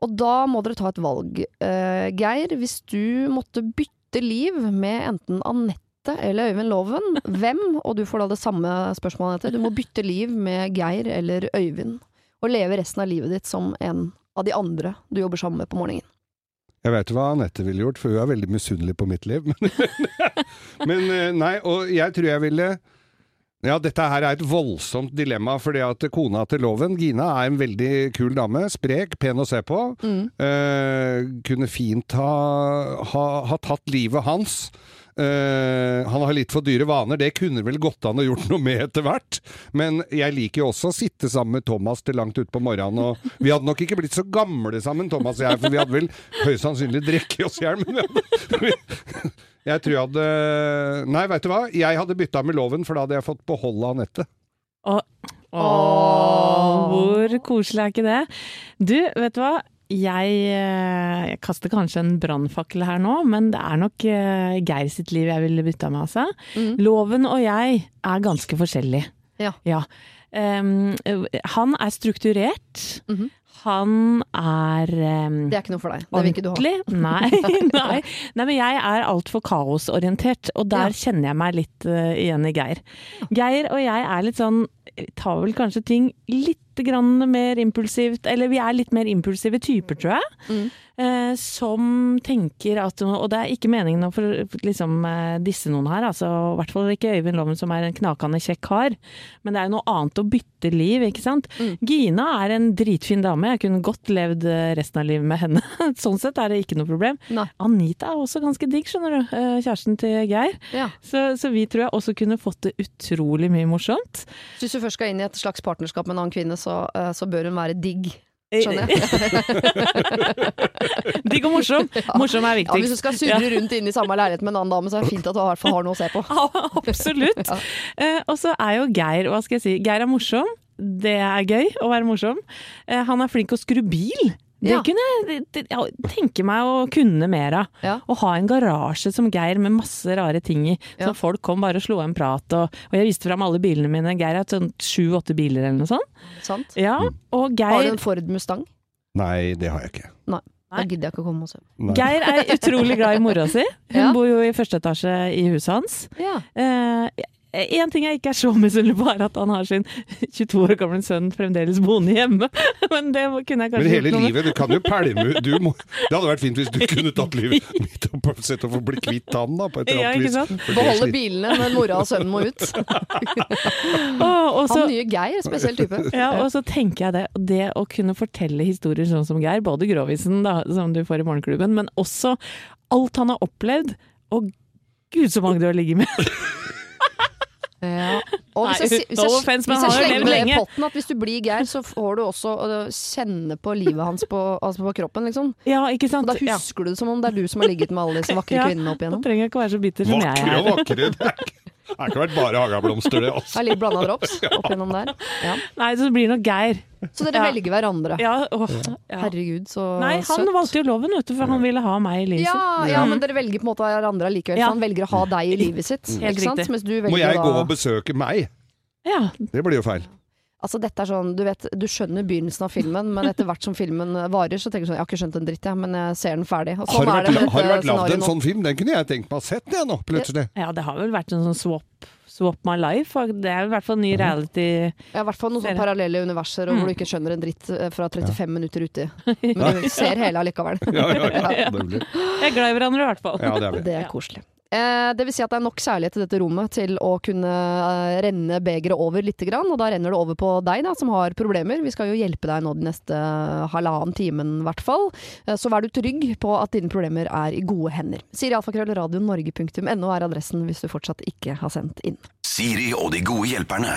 Og da må dere ta et valg. Eh, Geir, hvis du måtte bytte liv med enten Anette eller Øyvind Loven, hvem, og du får da det samme spørsmålet, Anette, du må bytte liv med Geir eller Øyvind, og leve resten av livet ditt som en av de andre du jobber sammen med på morgenen. Jeg vet hva Anette ville gjort, for hun er veldig misunnelig på mitt liv. Men, men eh, nei, og jeg tror jeg ville ja, dette her er et voldsomt dilemma, fordi at kona til Loven, Gina, er en veldig kul dame. Sprek, pen å se på. Mm. Eh, kunne fint ha, ha, ha tatt livet hans. Eh, han har litt for dyre vaner, det kunne vel gått an å gjort noe med etter hvert. Men jeg liker jo også å sitte sammen med Thomas til langt utpå morgenen. Og vi hadde nok ikke blitt så gamle sammen, Thomas og jeg, for vi hadde vel høyst sannsynlig drukket oss i hjel. Jeg tror jeg hadde Nei, veit du hva? Jeg hadde bytta med Loven, for da hadde jeg fått beholde Anette. Åh, hvor koselig er ikke det? Du, vet du hva? Jeg, eh, jeg kaster kanskje en brannfakkel her nå, men det er nok eh, Geir sitt liv jeg ville bytta med, altså. Mm. Loven og jeg er ganske forskjellige. Ja. Em, han er strukturert. Mhm. Han er um, Det er ikke noe for deg. Det vil ikke du ha. Nei, nei. nei, men jeg er altfor kaosorientert, og der Ja. kjenner jeg meg litt uh, igjen i Geir. Geir og jeg er litt sånn Tar vel kanskje ting litt grann mer impulsivt, eller vi er litt mer impulsive typer, tror jeg. Mm. Eh, som tenker at Og det er ikke meningen å for, liksom, eh, disse noen her, altså, i hvert fall ikke Øyvind Loven som er en knakende kjekk kar, men det er jo noe annet å bytte liv, ikke sant. Mm. Gina er en dritfin dame, jeg kunne godt levd eh, resten av livet med henne. sånn sett er det ikke noe problem. Nei. Anita er også ganske digg, skjønner du. eh, Kjæresten til Geir. Ja. Så, så vi tror jeg også kunne fått det utrolig mye morsomt. Syns hvis du først skal inn i et slags partnerskap med en annen kvinne, så, eh, så bør hun være digg. Skjønner jeg. Digg og morsom. Morsom er Ja, hvis du skal surre rundt inne i samme leilighet med en annen dame, så er det fint at du i hvert fall har noe å se på. Absolutt. Ja. Eh, og så er jo Geir, hva skal jeg si, Geir er morsom. Det er gøy å være morsom. Eh, han er flink å skru bil. Det Ja. kunne jeg det- tenke meg å kunne mer av. Ja. Å ha en garasje som Geir med masse rare ting i. Så Ja. folk kom bare og slo en prat. Og, og jeg viste fram alle bilene mine. Geir har hatt sånn sju-åtte biler eller noe sånt. Sant? Ja, og Har du en Ford Mustang? Nei, det har jeg ikke. Da Nei. gidder jeg ikke å komme og se. Geir er utrolig glad i mora si. Hun Ja. bor jo i første etasje i huset hans. Ja. Eh, en ting jeg ikke er så misunnelig på, er at han har sin 22 år gamle sønn fremdeles boende hjemme. Men det kunne jeg kanskje Men hele livet, du kan jo pælme du må, Det hadde vært fint hvis du kunne tatt livet mitt opp og sett å få bli kvitt han, da, på et eller annet ja, vis. Beholde bilene, men mora og sønnen må ut. Åh, og så- Han nye Geir, spesiell type. Ja, og så tenker jeg det, det å kunne fortelle historier sånn som Geir, både Grovisen da, som du får i Morgenklubben, men også alt han har opplevd, og gud så mange du har ligget med. Ja. Og hvis Nei, jeg, hvis jeg, hvis jeg, hvis jeg slenger med i potten at hvis du blir Geir, så får du også kjenne på livet hans på, altså på kroppen, liksom. Ja, ikke Og sant? da husker du det som om det er du som har ligget med alle disse vakre kvinnene opp Da igjennom. trenger jeg ikke være så bitter som Vakre og er. vakre. Det er ikke- det har ikke vært bare hagablomster, det. Det Altså. er litt blanda drops opp gjennom der. Ja. Nei, så blir det nok Geir. Så dere Ja. velger hverandre. Ja, åh, ja. Herregud, så Nei, han søtt. valgte jo loven, vet du, for han ville ha meg i livet Ja, sitt. ja, Mm. men dere velger på en måte hverandre likevel. Ja. For han velger å ha deg i livet sitt. Helt ikke sant? riktig. Mens du velger Må jeg gå og besøke meg? Ja, Det blir jo feil. Altså dette er sånn, Du vet, du skjønner begynnelsen av filmen, men etter hvert som filmen varer, så tenker du sånn Jeg har ikke skjønt en dritt, jeg, men jeg ser den ferdig. Og Har sånn det er vært, det har det vært lagd en sånn film? Den kunne jeg tenkt meg å sett, jeg nå, plutselig. ja, det har vel vært en sånn swap, swap my life. Det er i hvert fall en ny reality. Ja, I hvert fall noen sånne parallelle universer Mm. hvor du ikke skjønner en dritt eh, fra 35 minutter uti. Men du ser hele allikevel. Ja, ja, ja. Det, blir, Vi er glad i hverandre i hvert fall. ja, det er. Det er koselig. Eh, det vil si at det er nok kjærlighet til dette rommet til å kunne eh, renne begeret over lite grann, og da renner det over på deg da, som har problemer. Vi skal jo hjelpe deg nå de neste halvannen timen i hvert fall. Eh, så vær du trygg på at dine problemer er i gode hender. Siri alfakrøll radionorge.no er adressen hvis du fortsatt ikke har sendt inn. Siri og de gode hjelperne.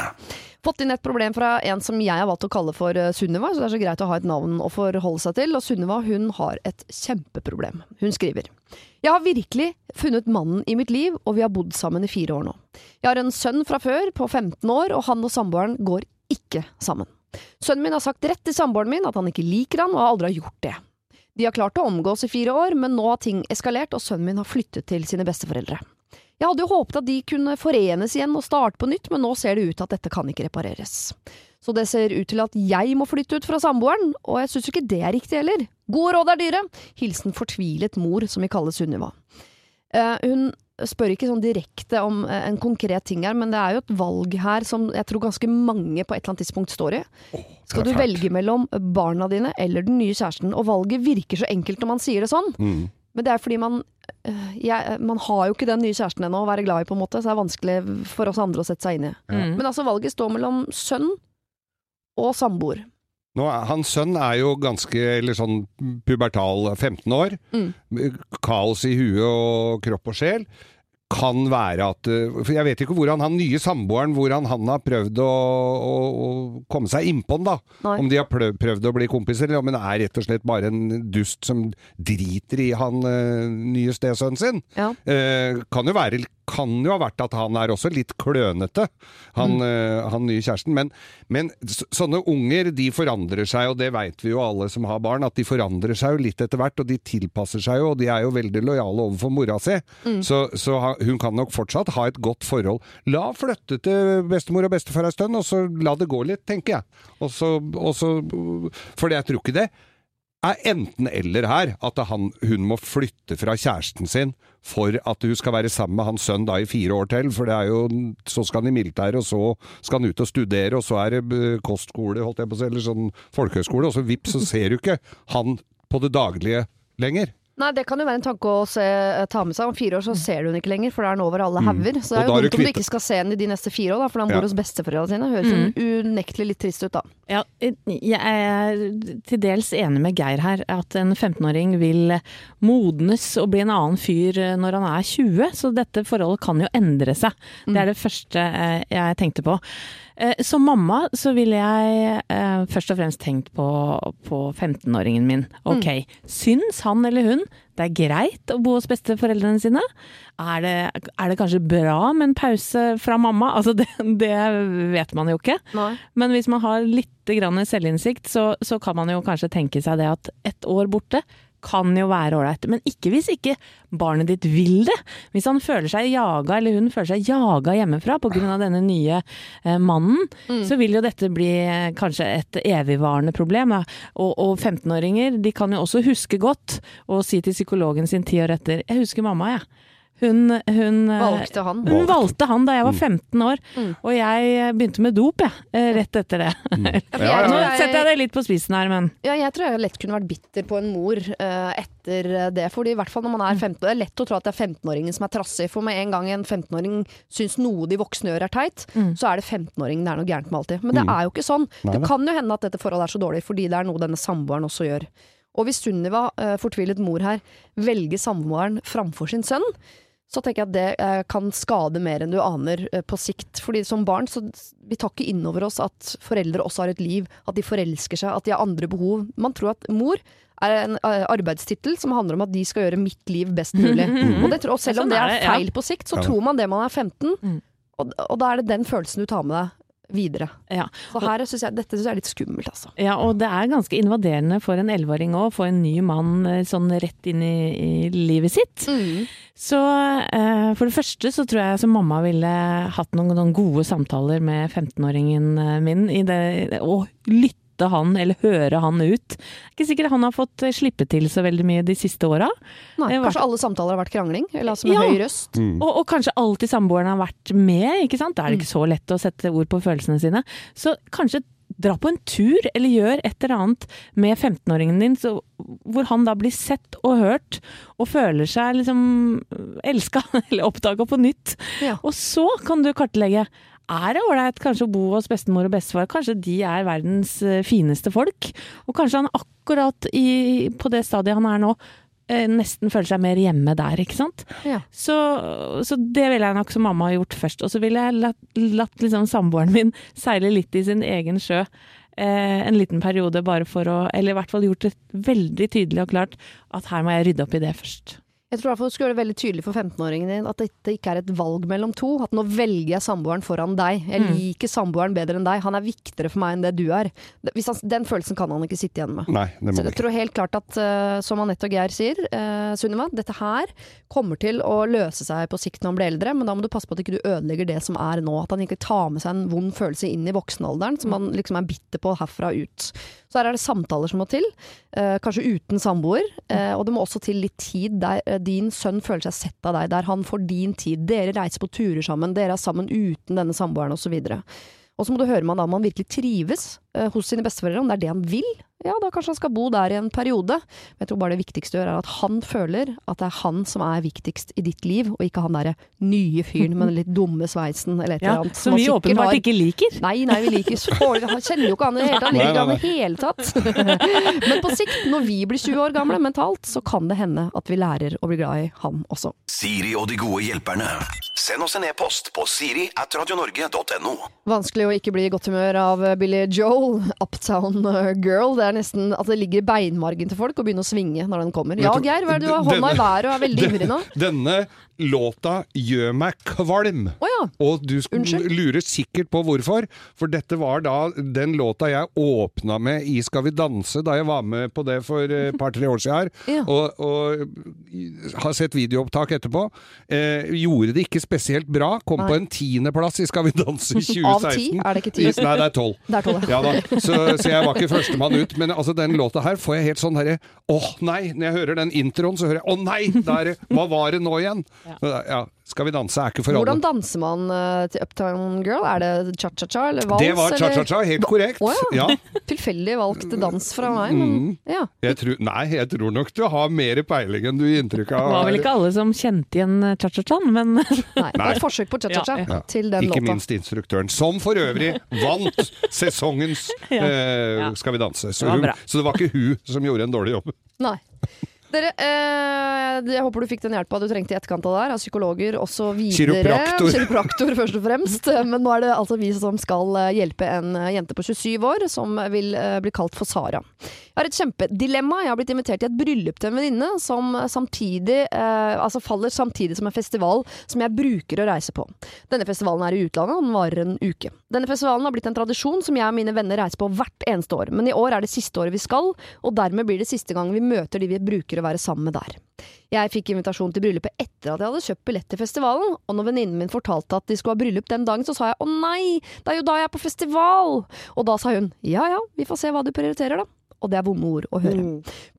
Fått inn et problem fra en som jeg har valgt å kalle for eh, Sunniva, så det er så greit å ha et navn å forholde seg til. Og Sunniva hun har et kjempeproblem. Hun skriver Jeg har virkelig funnet mannen i mitt liv, og vi har bodd sammen i fire år nå. Jeg har en sønn fra før på 15 år, og han og samboeren går ikke sammen. Sønnen min har sagt rett til samboeren min at han ikke liker han, og aldri har gjort det. De har klart å omgås i fire år, men nå har ting eskalert, og sønnen min har flyttet til sine besteforeldre. Jeg hadde jo håpet at de kunne forenes igjen og starte på nytt, men nå ser det ut til at dette kan ikke repareres. Så det ser ut til at jeg må flytte ut fra samboeren, og jeg syns ikke det er riktig heller. Gode råd er dyre! Hilsen fortvilet mor, som vi kaller Sunniva. Uh, hun spør ikke sånn direkte om uh, en konkret ting her, men det er jo et valg her som jeg tror ganske mange på et eller annet tidspunkt står i. Skal du fælt. velge mellom barna dine eller den nye kjæresten? Og valget virker så enkelt når man sier det sånn. Mm. Men det er fordi man øh, jeg, Man har jo ikke den nye kjæresten ennå å være glad i, på en måte, så det er vanskelig for oss andre å sette seg inn i. Mm. Men altså, valget står mellom sønn og samboer. Nå hans sønn er jo ganske eller sånn pubertal, 15 år. Mm. Kaos i huet og kropp og sjel. Kan være at eh, For jeg vet ikke hvordan han nye samboeren Hvordan han har prøvd å, å, å komme seg innpå den, da. Nei. Om de har prøvd, prøvd å bli kompiser, eller om han er rett og slett bare en dust som driter i han eh, nye stesønnen sin. Ja. Eh, kan, jo være, kan jo ha vært at han er også litt klønete, han, eh, han nye kjæresten. Men, men så- sånne unger, de forandrer seg, og det veit vi jo alle som har barn, at de forandrer seg jo litt etter hvert, og de tilpasser seg jo, og de er jo veldig lojale overfor mora si. Så, så ha- hun kan nok fortsatt ha et godt forhold. La flytte til bestemor og bestefar en stund, og så la det gå litt, tenker jeg. Og så, og så, for jeg tror ikke det er enten-eller her, at han, hun må flytte fra kjæresten sin for at hun skal være sammen med hans sønn da i fire år til, for det er jo, så skal han i militæret, og så skal han ut og studere, og så er det eh, kostskole, holdt jeg på å si, eller sånn folkehøyskole, og så vips, så ser du ikke han på det daglige lenger. Nei, det kan jo være en tanke å se, ta med seg. Om fire år så ser du henne ikke lenger, for da er den over alle hauger. Så det Mm. Er jo da dumt om du ikke skal se henne i de neste fire år, da, for han Ja. bor hos besteforeldrene sine. Høres mm. unektelig litt trist ut, da. Ja, jeg er til dels enig med Geir her, at en 15-åring vil modnes og bli en annen fyr når han er 20, så dette forholdet kan jo endre seg. Det er det første eh, jeg tenkte på. Eh, Som mamma så ville jeg eh, først og fremst tenkt på, på 15-åringen min. Ok, syns han eller hun det er greit å bo hos besteforeldrene sine? Er det, er det kanskje bra med en pause fra mamma? Altså det, det vet man jo ikke. Nei. Men hvis man har litt selvinnsikt, så, så kan man jo kanskje tenke seg det at ett år borte kan jo være ålreit. Men ikke hvis ikke barnet ditt vil det. Hvis han føler seg jaga, eller hun føler seg jaga hjemmefra pga. denne nye eh, mannen, så vil jo dette bli eh, kanskje et evigvarende problem. Ja. Og, og 15-åringer de kan jo også huske godt og si til psykologen sin ti år etter 'Jeg husker mamma, jeg'. Hun, hun eh, Valgte han. hun valgte han da jeg var 15 år, Mm. og jeg begynte med dop, jeg. eh, Rett etter det. Mm. Ja, Nå setter jeg det litt på spissen her, men Ja, jeg tror jeg lett kunne vært bitter på en mor uh, etter det. Fordi i hvert fall når man er 15 Det er lett å tro at det er 15-åringen som er trassig. For med en gang en 15-åring syns noe de voksne gjør er teit, så er det 15-åringen det er noe gærent med alltid. Men det er jo ikke sånn. Nei, det kan jo hende at dette forholdet er så dårlig fordi det er noe denne samboeren også gjør. Og hvis Sunniva, uh, fortvilet mor her, velger samboeren framfor sin sønn, så tenker jeg at det eh, kan skade mer enn du aner eh, på sikt. Fordi som barn så vi tar ikke inn over oss at foreldre også har et liv, at de forelsker seg, at de har andre behov. Man tror at mor er en eh, arbeidstittel som handler om at de skal gjøre mitt liv best mulig. og, det, tror- og selv om Sånn det er feil på sikt, så tror man det man er 15, Mm. og, og da er det den følelsen du tar med deg videre. ja. Så her synes jeg, dette syns jeg er litt skummelt, altså. ja. Og det er ganske invaderende for en 11-åring òg, å få en ny mann eh, sånn rett inn i, i livet sitt. Så eh, for det første så tror jeg som mamma ville hatt noen, noen gode samtaler med 15-åringen eh, min i det, og lytte han eller høre han ut. Ikke sikkert han har fått eh, slippe til så veldig mye de siste åra. Var- kanskje alle samtaler har vært krangling, eller altså med Ja. høy røst. Og, og kanskje alltid samboeren har vært med, ikke sant. Da er det ikke så lett å sette ord på følelsene sine. Så kanskje dra på en tur, eller gjør et eller annet med 15-åringen din, så, hvor han da blir sett og hørt, og føler seg liksom elska, eller oppdaga på nytt. Ja. Og så kan du kartlegge. Er det ålreit kanskje å bo hos bestemor og bestefar? Kanskje de er verdens eh, fineste folk? Og kanskje han akkurat i, på det stadiet han er nå, eh, nesten føler seg mer hjemme der, ikke sant. Ja. Så, så det ville jeg nok som mamma ha gjort først. Og så ville jeg latt, latt liksom samboeren min seile litt i sin egen sjø. Eh, en liten periode bare for å Eller i hvert fall gjort det veldig tydelig og klart at her må jeg rydde opp i det først. Jeg tror fall du skal gjøre det veldig tydelig for 15-åringen din at dette ikke er et valg mellom to. At nå velger jeg samboeren foran deg. Jeg liker samboeren bedre enn deg. Han er viktigere for meg enn det du er. Han, den følelsen kan han ikke sitte igjen med. Nei, det Så må jeg vi. tror helt klart at, uh, som Anette og Geir sier, uh, Sunniva, dette her kommer til å løse seg på sikt når han blir eldre, men da må du passe på at ikke du ødelegger det som er nå. At han ikke tar med seg en vond følelse inn i voksenalderen som han liksom er bitter på herfra ut. Så her er det samtaler som må til, eh, kanskje uten samboer. eh, og det må også til litt tid der eh, din sønn føler seg sett av deg, der han får din tid. Dere reiser på turer sammen, dere er sammen uten denne samboeren osv. Og så må du høre med han da om han virkelig trives hos sine besteforeldre, om det er det han vil. Ja, da kanskje han skal bo der i en periode. Men jeg tror bare det viktigste å gjøre er at han føler at det er han som er viktigst i ditt liv, og ikke han derre nye fyren med den litt dumme sveisen eller et eller annet. som vi åpenbart har- ikke liker. Nei, nei, vi liker så Han kjenner jo ikke han i det hele tatt. Han liker ikke han i hele tatt. Men på sikt, når vi blir 20 år gamle mentalt, så kan det hende at vi lærer å bli glad i ham også. Siri og de gode hjelperne. Send oss en e-post på siri at radionorge.no. Vanskelig å ikke bli i godt humør av Billy Joel, Uptown Girl. Det er nesten at det ligger i beinmargen til folk å begynne å svinge når den kommer. Ja, Geir, hva er det du har hånda i været og er veldig ivrig nå? Denne låta gjør meg kvalm. Oh, ja. Og du Unnskyld? lurer sikkert på hvorfor, for dette var da den låta jeg åpna med i Skal vi danse da jeg var med på det for et par-tre år siden Ja. og, og har sett videoopptak etterpå. Eh, gjorde det ikke spesielt bra, kom Nei. på en tiendeplass i Skal vi danse i 2016. Av ti? Er det ikke ti? Nei, det er tolv. Det er ja. Så, så jeg var ikke førstemann ut. Men altså, den låta her får jeg helt sånn herre Åh, nei! Når jeg hører den introen, så hører jeg Å nei! Der, hva var det nå igjen? Så, ja, Skal vi danse er ikke for Hvordan alle. danser man uh, til Uptown Girl? Er det cha-cha-cha eller vals? Det var cha-cha-cha, helt korrekt. Oh, ja. Ja, Tilfeldig valgt dans fra meg, men Mm. ja. jeg tror, nei, jeg tror nok du har mer peiling enn du gir inntrykk av. Det var vel ikke alle som kjente igjen eh, cha-cha-chan, men Nei, det var et forsøk på cha-cha-cha Ja, til den Ikke låta. minst instruktøren, som for øvrig vant sesongens Ja. eh, Skal vi danse. Så, Det hun, så det var ikke hun som gjorde en dårlig jobb. Nei. Dere, eh, jeg håper du fikk den hjelpa du trengte i etterkant av det her, av psykologer osv. Kiropraktor. Kiropraktor, først og fremst. Men nå er det altså vi som skal eh, hjelpe en eh, jente på 27 år som vil eh, bli kalt for Sara. Jeg har et kjempedilemma. Jeg har blitt invitert til et bryllup til en venninne som samtidig eh, altså faller samtidig som en festival som jeg bruker å reise på. Denne festivalen er i utlandet, og den varer en uke. Denne festivalen har blitt en tradisjon som jeg og mine venner reiser på hvert eneste år. Men i år er det siste året vi skal, og dermed blir det siste gang vi møter de vi bruker å være sammen med der. Jeg fikk invitasjon til bryllupet etter at jeg hadde kjøpt billett til festivalen, og når venninnen min fortalte at de skulle ha bryllup den dagen, så sa jeg å nei, det er jo da jeg er på festival! Og da sa hun ja ja, vi får se hva du prioriterer da. Og det er vonde ord å høre.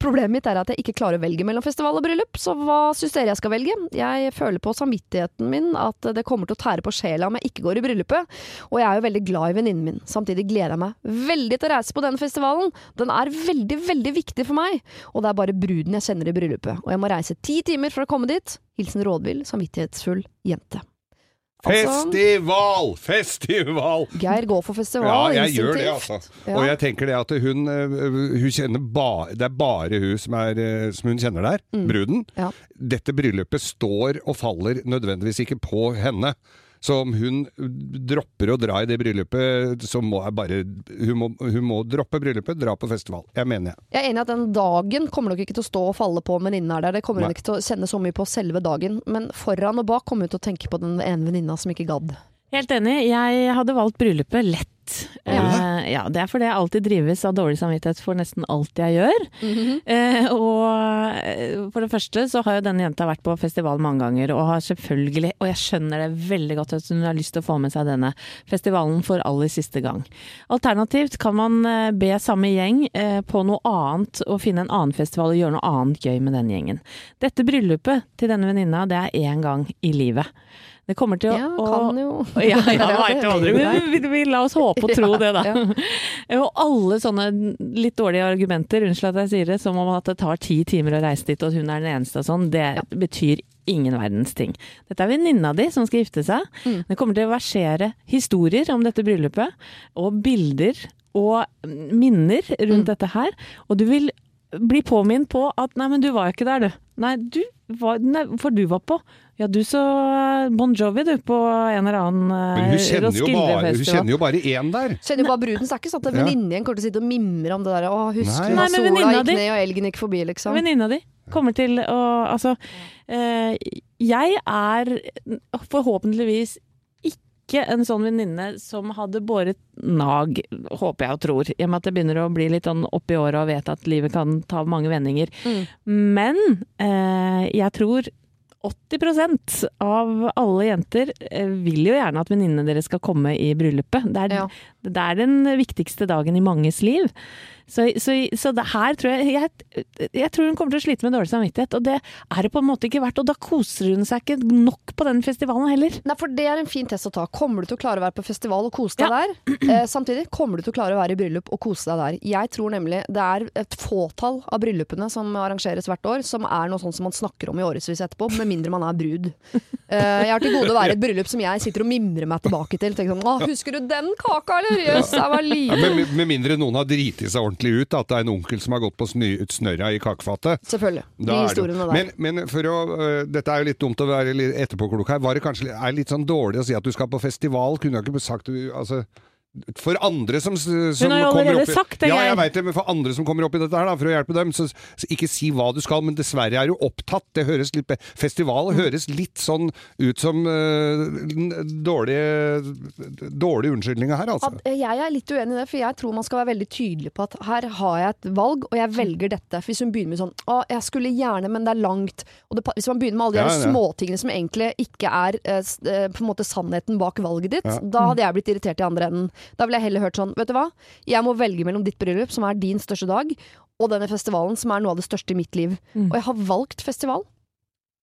Problemet mitt er at jeg ikke klarer å velge mellom festival og bryllup, så hva syns dere jeg skal velge? Jeg føler på samvittigheten min at det kommer til å tære på sjela om jeg ikke går i bryllupet, og jeg er jo veldig glad i venninnen min. Samtidig gleder jeg meg veldig til å reise på denne festivalen. Den er veldig, veldig viktig for meg, og det er bare bruden jeg kjenner i bryllupet. Og jeg må reise ti timer for å komme dit. Hilsen rådvill, samvittighetsfull jente. Festival! Festival! Geir går for festival. Ja, jeg gjør det, altså. Ja. Og jeg tenker det at hun, øh, hun kjenner ba, Det er bare hun som, er, øh, som hun kjenner der, bruden. Ja. Dette bryllupet står og faller nødvendigvis ikke på henne. Så om hun dropper å dra i det bryllupet, så må jeg bare Hun må, hun må droppe bryllupet, dra på festival. Jeg mener jeg. Jeg er enig i at den dagen kommer nok ikke til å stå og falle på om venninnen er der. Det kommer hun ikke til å kjenne så mye på selve dagen. Men foran og bak kommer hun til å tenke på den ene venninna som ikke gadd. Helt enig. Jeg hadde valgt bryllupet lett. Ja. Eh, ja, det er fordi jeg alltid drives av dårlig samvittighet for nesten alt jeg gjør. eh, og eh, for det første så har jo denne jenta vært på festival mange ganger, og har selvfølgelig, og jeg skjønner det veldig godt at hun har lyst til å få med seg denne festivalen for aller siste gang. Alternativt kan man be samme gjeng eh, på noe annet og finne en annen festival og gjøre noe annet gøy med den gjengen. Dette bryllupet til denne venninna, det er én gang i livet. Det kommer til å Ja, kan jo ja, ja, Ja, veit det aldri. vet vi, vi la oss håpe og tro det, da. Og alle sånne litt dårlige argumenter, unnskyld at jeg sier det, som om at det tar ti timer å reise dit, og at hun er den eneste og sånn, det betyr ingen verdens ting. Dette er venninna di som skal gifte seg. Mm. Det kommer til å versere historier om dette bryllupet, og bilder og minner rundt Mm. dette her. Og du vil bli påminnet på at nei, men du var jo ikke der, du. Nei, du var, nei, for du var på. Ja, du så eh, Bon Jovi du på en eller annen eh, Men hun kjenner, jo bare, Roskilde-festival. én der. Kjenner jo bare bruden, så det er ikke sånn at venninnen igjen kommer til å sitte og mimre om det der. Å, husker du da sola gikk ned og elgen gikk forbi, liksom? Venninna di kommer til å Altså, eh, jeg er forhåpentligvis ikke en sånn venninne som hadde båret nag, håper jeg og tror, i og med at jeg begynner å bli litt sånn oppi åra og vet at livet kan ta mange vendinger. Mm. Men eh, jeg tror 80% av alle jenter eh, vil jo gjerne at venninnene deres skal komme i bryllupet. Det er, Ja. det er den viktigste dagen i manges liv. Så, så, så det her tror jeg, jeg Jeg tror hun kommer til å slite med dårlig samvittighet, og det er det på en måte ikke verdt. Og da koser hun seg ikke nok på den festivalen heller. Nei, for det er en fin test å ta. Kommer du til å klare å være på festival og kose deg der? Eh, samtidig, kommer du til å klare å være i bryllup og kose deg der? Jeg tror nemlig det er et fåtall av bryllupene som arrangeres hvert år, som er noe sånt som man snakker om i årevis etterpå, med mindre man er brud. Eh, jeg har til gode å være i et bryllup som jeg sitter og mimrer meg tilbake til. Tenker sånn, Å, husker du den kaka, eller? Jøss, jeg var Ja, med, med mindre noen har driti seg ordentlig ut, at det er en onkel som har gått på snø, snørra i kakefatet. Selvfølgelig. De er historiene der. Men, men for å, uh, dette er jo litt dumt å være etterpåklok her. Var det kanskje er litt sånn dårlig å si at du skal på festival? Kunne jeg ikke sagt du, altså, For andre som, som Hun har jo kommer allerede sagt det, Ja, jeg vet det, men for andre som kommer opp i dette her, da, for å hjelpe dem, så, så ikke si hva du skal, men dessverre er du opptatt. Det høres litt Festival Mm. høres litt sånn ut som uh, dårlige dårlige unnskyldninger her, altså. At- Jeg er litt uenig i det, for jeg tror man skal være veldig tydelig på at her har jeg et valg, og jeg velger dette. For hvis hun begynner med sånn å, jeg skulle gjerne, men det er langt. Og det, hvis man begynner med alle de Ja, ja. småtingene som egentlig ikke er uh, på en måte sannheten bak valget ditt, Ja. da hadde jeg blitt irritert i andre enden. Da ville jeg heller hørt sånn, vet du hva, jeg må velge mellom ditt bryllup, som er din største dag, og denne festivalen, som er noe av det største i mitt liv. Mm. Og jeg har valgt festival,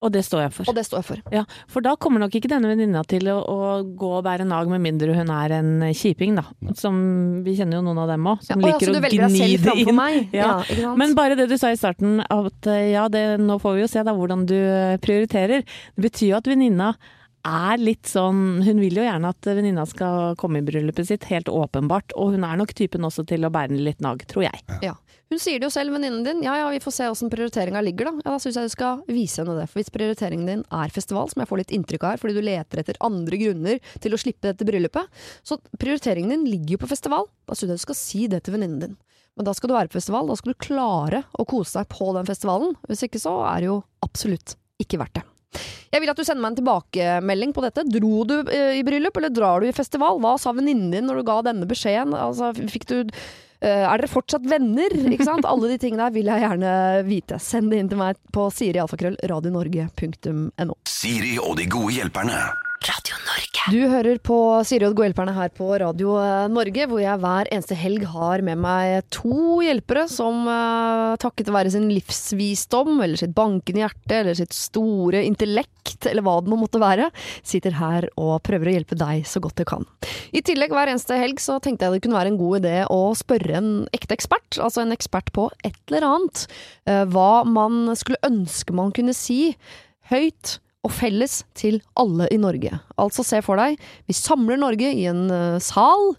Og det står jeg for. og det står jeg for. Ja, for da kommer nok ikke denne venninna til å, å gå og bære nag, med mindre hun er en kjiping, da. Som Vi kjenner jo noen av dem òg, Ja, som ja, liker å gni det inn. meg? Ja. sant? Men bare det du sa i starten, at eh, ja, det, nå får vi jo se da hvordan du eh, prioriterer. Det betyr jo at venninna er litt sånn Hun vil jo gjerne at venninna skal komme i bryllupet sitt, helt åpenbart. Og hun er nok typen også til å bære litt nag, tror jeg. Ja. Hun sier det jo selv, venninnen din. Ja ja, vi får se åssen prioriteringa ligger, da. Ja, da syns jeg du skal vise henne det. For hvis prioriteringen din er festival, som jeg får litt inntrykk av her, fordi du leter etter andre grunner til å slippe dette bryllupet, så prioriteringen din ligger jo på festival. Da syns jeg du skal si det til venninnen din. Men da skal du være på festival, da skal du klare å kose deg på den festivalen. Hvis ikke så er det jo absolutt ikke verdt det. Jeg vil at du sender meg en tilbakemelding på dette. Dro du eh, i bryllup, eller drar du i festival? Hva sa venninnen din når du ga denne beskjeden? Altså, fikk du eh, er dere fortsatt venner? Ikke sant? Alle de tingene der vil jeg gjerne vite. Send det inn til meg på sirialfakrøll.radionorge.no. Siri og de gode hjelperne. Radio Norge. Du hører på Siri og hjelperne her på Radio eh, Norge, hvor jeg hver eneste helg har med meg to hjelpere som eh, takket være sin livsvisdom, eller sitt bankende hjerte, eller sitt store intellekt, eller hva det nå måtte være, sitter her og prøver å hjelpe deg så godt de kan. I tillegg hver eneste helg så tenkte jeg det kunne være en god idé å spørre en ekte ekspert, altså en ekspert på et eller annet, eh, hva man skulle ønske man kunne si høyt og felles til alle i Norge. Altså se for deg, vi samler Norge i en eh, sal,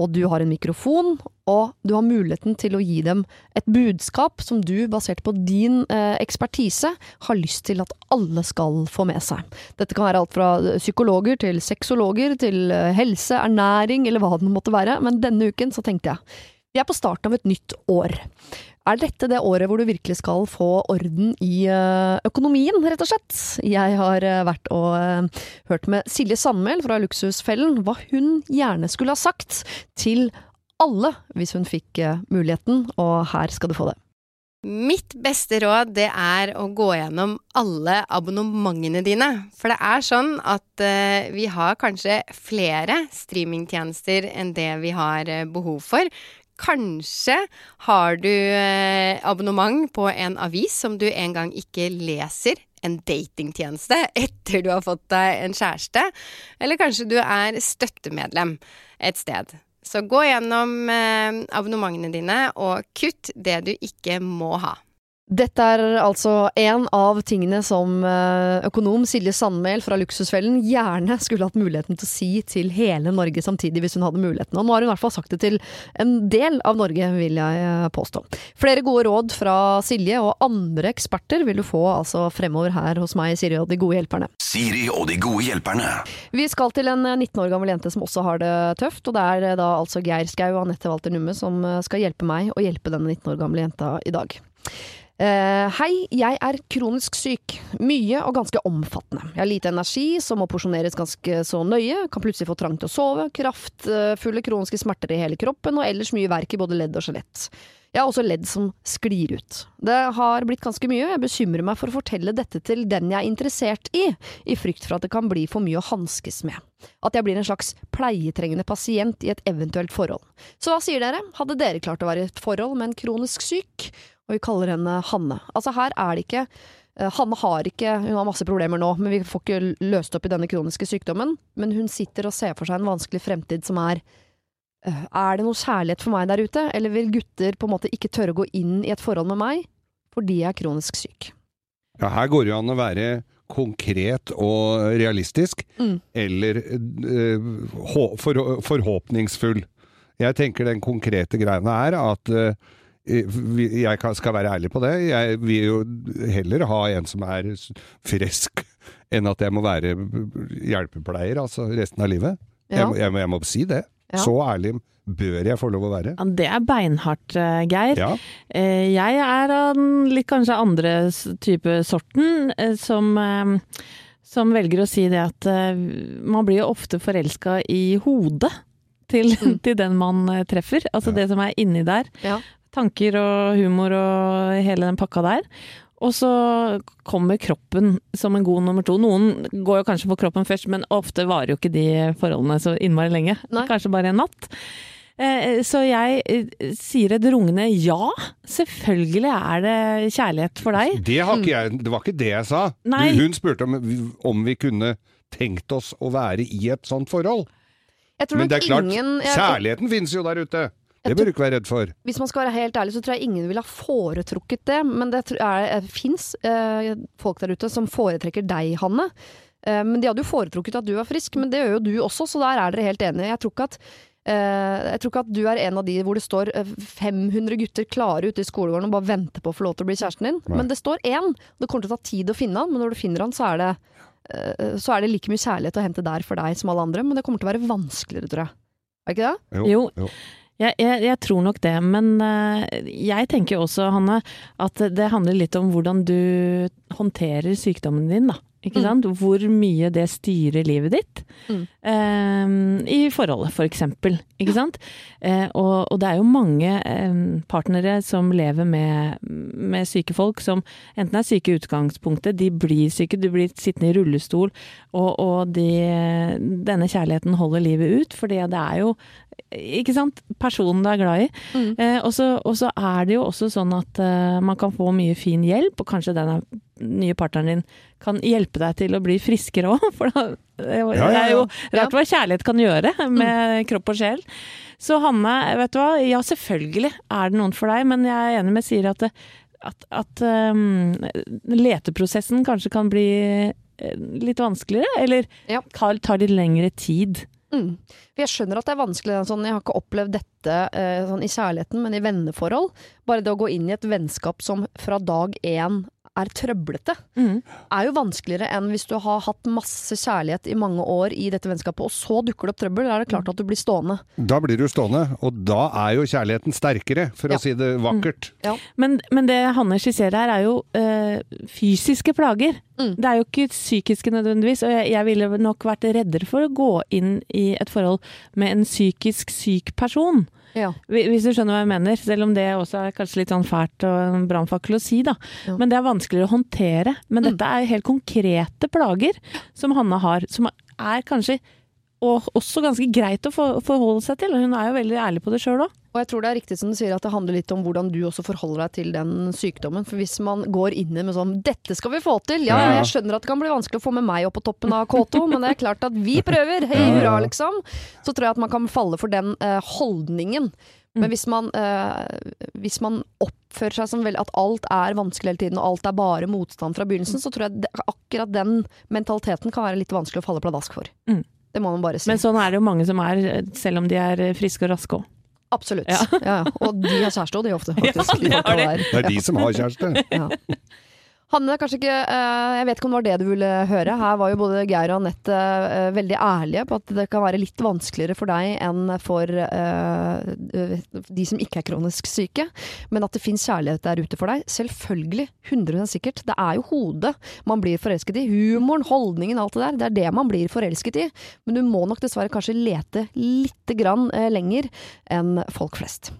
og du har en mikrofon, og du har muligheten til å gi dem et budskap som du, basert på din eh, ekspertise, har lyst til at alle skal få med seg. Dette kan være alt fra eh, psykologer til sexologer til eh, helse, ernæring eller hva det måtte være, men denne uken så tenkte jeg vi er på starten av et nytt år. Er dette det året hvor du virkelig skal få orden i eh, økonomien, rett og slett? Jeg har eh, vært og eh, hørt med Silje Sandmæl fra Luksusfellen hva hun gjerne skulle ha sagt til alle hvis hun fikk muligheten, og her skal du få det. Mitt beste råd det er å gå gjennom alle abonnementene dine. For det er sånn at vi har kanskje flere streamingtjenester enn det vi har eh, behov for. Kanskje har du eh, abonnement på en avis som du en gang ikke leser. En datingtjeneste etter du har fått deg en kjæreste. Eller kanskje du er støttemedlem et sted. Så gå gjennom eh, abonnementene dine og kutt det du ikke må ha. Dette er altså en av tingene som eh, økonom Silje Sandmæl fra Luksusfellen gjerne skulle hatt muligheten til å si til hele Norge samtidig, hvis hun hadde muligheten. Og nå har hun i hvert fall sagt det til en del av Norge, vil jeg eh, påstå. Flere gode råd fra Silje og andre eksperter vil du få altså fremover her hos meg, Siri og de gode hjelperne. Siri og de gode hjelperne. Vi skal til en eh, 19 år gammel jente som også har det tøft, og det er eh, da altså Geir Skau og Anette Walter Numme som eh, skal hjelpe meg å hjelpe denne 19 år gamle jenta i dag. Eh, hei, jeg er kronisk syk. Mye og ganske omfattende. Jeg har lite energi, som må porsjoneres ganske så nøye. Kan plutselig få trang til å sove. Kraftfulle kroniske smerter i hele kroppen, og ellers mye verk i både ledd og skjelett. Jeg har også ledd som sklir ut. Det har blitt ganske mye, og jeg bekymrer meg for å fortelle dette til den jeg er interessert i, i frykt for at det kan bli for mye å hanskes med. At jeg blir en slags pleietrengende pasient i et eventuelt forhold. Så hva sier dere? Hadde dere klart å være i et forhold med en kronisk syk? Og vi kaller henne Hanne. Altså her er det ikke eh, Hanne har ikke Hun har masse problemer nå, men vi får ikke løst opp i denne kroniske sykdommen. Men hun sitter og ser for seg en vanskelig fremtid som er eh, Er det noe kjærlighet for meg der ute, eller vil gutter på en måte ikke tørre å gå inn i et forhold med meg fordi jeg er kronisk syk? Ja, her går det jo an å være konkret og realistisk, Mm. eller eh, for, forhåpningsfull. Jeg tenker den konkrete greiene er at vi- jeg skal være ærlig på det. Jeg vil jo heller ha en som er frisk, enn at jeg må være hjelpepleier altså resten av livet. Ja. Jeg, må- jeg, må- jeg må si det. Ja. Så ærlig bør jeg få lov å være. Ja, det er beinhardt, eh, Geir. Ja. Eh, Jeg er av den litt kanskje andre type sorten, eh, som, eh, som velger å si det at eh, man blir jo ofte forelska i hodet til, til den man eh, treffer. Altså Ja. det som er inni der. Ja. Tanker og humor og hele den pakka der. Og så kommer kroppen som en god nummer to. Noen går jo kanskje på kroppen først, men ofte varer jo ikke de forholdene så innmari lenge. Nei. Kanskje bare en natt. Eh, Så jeg eh, sier et rungende ja. Selvfølgelig er det kjærlighet for deg. Det, har ikke jeg, det var ikke det jeg sa. Nei. Hun spurte om, om vi kunne tenkt oss å være i et sånt forhold. Jeg tror Men det er klart, ingen jeg, kjærligheten finnes jo der ute. Det bør du ikke være redd for. Hvis man skal være helt ærlig, så tror jeg ingen ville ha foretrukket det. Men det tror det fins eh, folk der ute som foretrekker deg, Hanne. Eh, men de hadde jo foretrukket at du var frisk, men det gjør jo du også, så der er dere helt enige. Jeg tror ikke at Uh, jeg tror ikke at du er en av de hvor det står eh, 500 gutter klare ute i skolegården og bare venter på å få lov til å bli kjæresten din. Nei. Men det står én. Det kommer til å ta tid å finne han, men når du finner han, så er det uh, så er det like mye kjærlighet å hente der for deg som alle andre, men det kommer til å være vanskeligere, tror jeg. Er ikke det? Jo. Jo. Jeg, jeg, jeg tror nok det, men eh, jeg tenker også, Hanne, at det handler litt om hvordan du håndterer sykdommen din, da. Ikke Mm. sant? Hvor mye det styrer livet ditt. Mm. Eh, I forholdet, for eksempel. Ikke sant? Eh, og, og det er jo mange eh, partnere som lever med, med syke folk, som enten er syke i utgangspunktet, de blir syke, du blir sittende i rullestol, og, og de, denne kjærligheten holder livet ut, For det er jo ikke sant? Personen du er glad i. Mm. Eh, og, så, og så er det jo også sånn at eh, man kan få mye fin hjelp, og kanskje den nye partneren din kan hjelpe deg til å bli friskere òg. For da, det er jo- Ja, ja, det er jo ja. rart hva kjærlighet kan gjøre med kropp og sjel. Så Hanne, vet du hva, ja selvfølgelig er det noen for deg, men jeg er enig med Siri at, det- at, at um, leteprosessen kanskje kan bli eh, litt vanskeligere, eller tar litt lengre tid. Mm. For Jeg skjønner at det er vanskelig. Sånn, jeg har ikke opplevd dette eh, sånn, i kjærligheten, men i venneforhold. Bare det å gå inn i et vennskap som fra dag én er trøblete, Mm. er jo vanskeligere enn hvis du har hatt masse kjærlighet i mange år i dette vennskapet, og så dukker det opp trøbbel. Da er det klart at du blir stående. Da blir du stående, og da er jo kjærligheten sterkere, for Ja. å si det vakkert. Men, men det Hanne skisserer her, er jo øh, fysiske plager. Mm. Det er jo ikke psykiske nødvendigvis. Og jeg, jeg ville nok vært reddere for å gå inn i et forhold med en psykisk syk person. Ja. Hvis du skjønner hva jeg mener. Selv om det også er kanskje litt sånn fælt og en brannfakkel å si, da. Ja. Men det er vanskeligere å håndtere. Men dette er helt konkrete plager som Hanne har, som er kanskje og også ganske greit å forholde seg til. Og hun er jo veldig ærlig på det sjøl òg. Og jeg tror det er riktig som du sier, at det handler litt om hvordan du også forholder deg til den sykdommen. For hvis man går inn med sånn 'dette skal vi få til', ja, jeg skjønner at det kan bli vanskelig å få med meg opp på toppen av K2, men det er klart at vi prøver, hei hurra, liksom. Så tror jeg at man kan falle for den eh, holdningen. Men hvis man, eh, hvis man oppfører seg som vel, at alt er vanskelig hele tiden, og alt er bare motstand fra begynnelsen, så tror jeg det, akkurat den mentaliteten kan være litt vanskelig å falle pladask for. Mm. Det må man bare si. Men sånn er det jo mange som er, selv om de er friske og raske òg. Absolutt. Ja. Ja, Og de har kjæreste òg, de ofte, faktisk. Ja, det har de. Det er de som har kjæreste. Hanne, kanskje ikke eh, Jeg vet ikke om det var det du ville høre. Her var jo både Geir og Anette eh, veldig ærlige på at det kan være litt vanskeligere for deg enn for eh, de som ikke er kronisk syke. Men at det fins kjærlighet der ute for deg. Selvfølgelig. 100 sikkert. Det er jo hodet man blir forelsket i. Humoren, holdningen, alt det der. Det er det man blir forelsket i. Men du må nok dessverre kanskje lete lite grann lenger enn folk flest.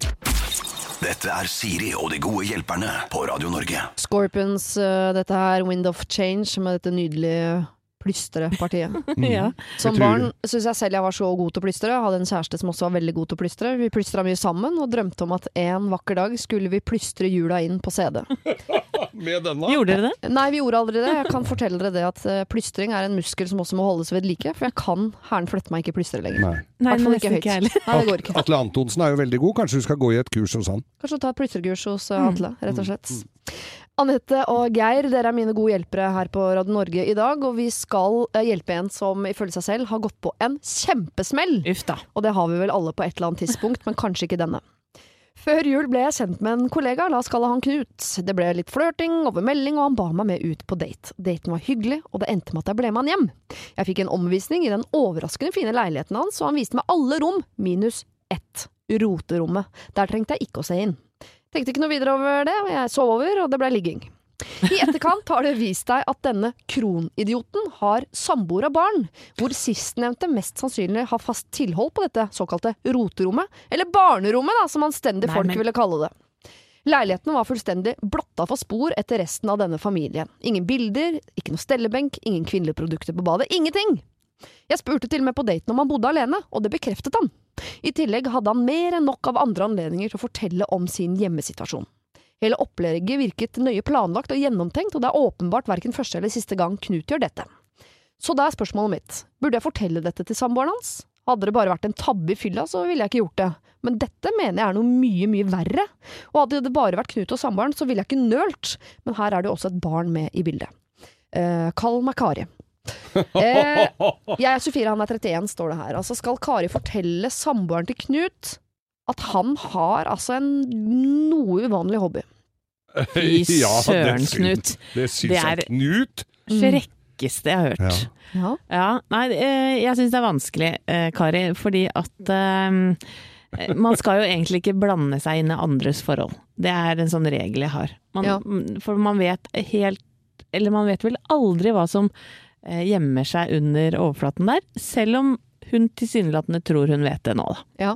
Dette er Siri og de gode hjelperne på Radio Norge. Scorpions, eh, dette her, Wind of Change, med dette nydelige plystrepartiet. Ja. Som barn syns jeg selv jeg var så god til å plystre. Jeg hadde en kjæreste som også var veldig god til å plystre. Vi plystra mye sammen, og drømte om at en vakker dag skulle vi plystre jula inn på CD. Med denne? Gjorde dere det? Nei, vi gjorde aldri det. Jeg kan fortelle dere det at eh, plystring er en muskel som også må holdes ved like, for jeg kan hæren flytte meg ikke plystre lenger. Nei. Nei, Hvertfall ikke høyt. ikke. Nei, det går ikke. Atle Antonsen er jo veldig god. Kanskje du skal gå i et kurs hos han? Kanskje ta et plystrekurs hos eh, Atle, rett og slett. Anette og Geir, dere er mine gode hjelpere her på Radio Norge i dag. Og vi skal eh, hjelpe en som ifølge seg selv har gått på en kjempesmell. Uff da. Og det har vi vel alle på et eller annet tidspunkt, men kanskje ikke denne. Før jul ble jeg kjent med en kollega, la oss kalle han Knut. Det ble litt flørting over melding, og han ba meg med ut på date. Daten var hyggelig, og det endte med at jeg ble med han hjem. Jeg fikk en omvisning i den overraskende fine leiligheten hans, og han viste meg alle rom, minus ett. Roterommet. Der trengte jeg ikke å se inn. Tenkte ikke noe videre over det, og jeg sov over, og det ble ligging. I etterkant har det vist deg at denne kronidioten har samboer og barn, hvor sistnevnte mest sannsynlig har fast tilhold på dette såkalte roterommet, eller barnerommet da, som anstendige folk men- ville kalle det. Leiligheten var fullstendig blotta for spor etter resten av denne familien. Ingen bilder, ikke noe stellebenk, ingen kvinnelige produkter på badet, ingenting! Jeg spurte til og med på daten om han bodde alene, og det bekreftet han. I tillegg hadde han mer enn nok av andre anledninger til å fortelle om sin hjemmesituasjon. Hele opplegget virket nøye planlagt og gjennomtenkt, og det er åpenbart verken første eller siste gang Knut gjør dette. Så da er spørsmålet mitt, burde jeg fortelle dette til samboeren hans? Hadde det bare vært en tabbe i fylla, så ville jeg ikke gjort det. Men dette mener jeg er noe mye, mye verre. Og hadde det bare vært Knut og samboeren, så ville jeg ikke nølt. Men her er det jo også et barn med i bildet. Eh, kall meg Kari. Eh, jeg er 24, han er 31, står det her. Altså, skal Kari fortelle samboeren til Knut at han har altså en noe uvanlig hobby? Fy Ja, det søren, Knut. Det syns jeg er- Knut! Frekkeste jeg har hørt. Ja. Ja. Ja, nei, eh, jeg syns det er vanskelig, eh, Kari, fordi at um, man skal jo egentlig ikke blande seg inn i andres forhold. Det er en sånn regel jeg har. Man, Ja. For man vet helt Eller man vet vel aldri hva som gjemmer seg under overflaten der, selv om hun tilsynelatende tror hun vet det nå, da. Ja.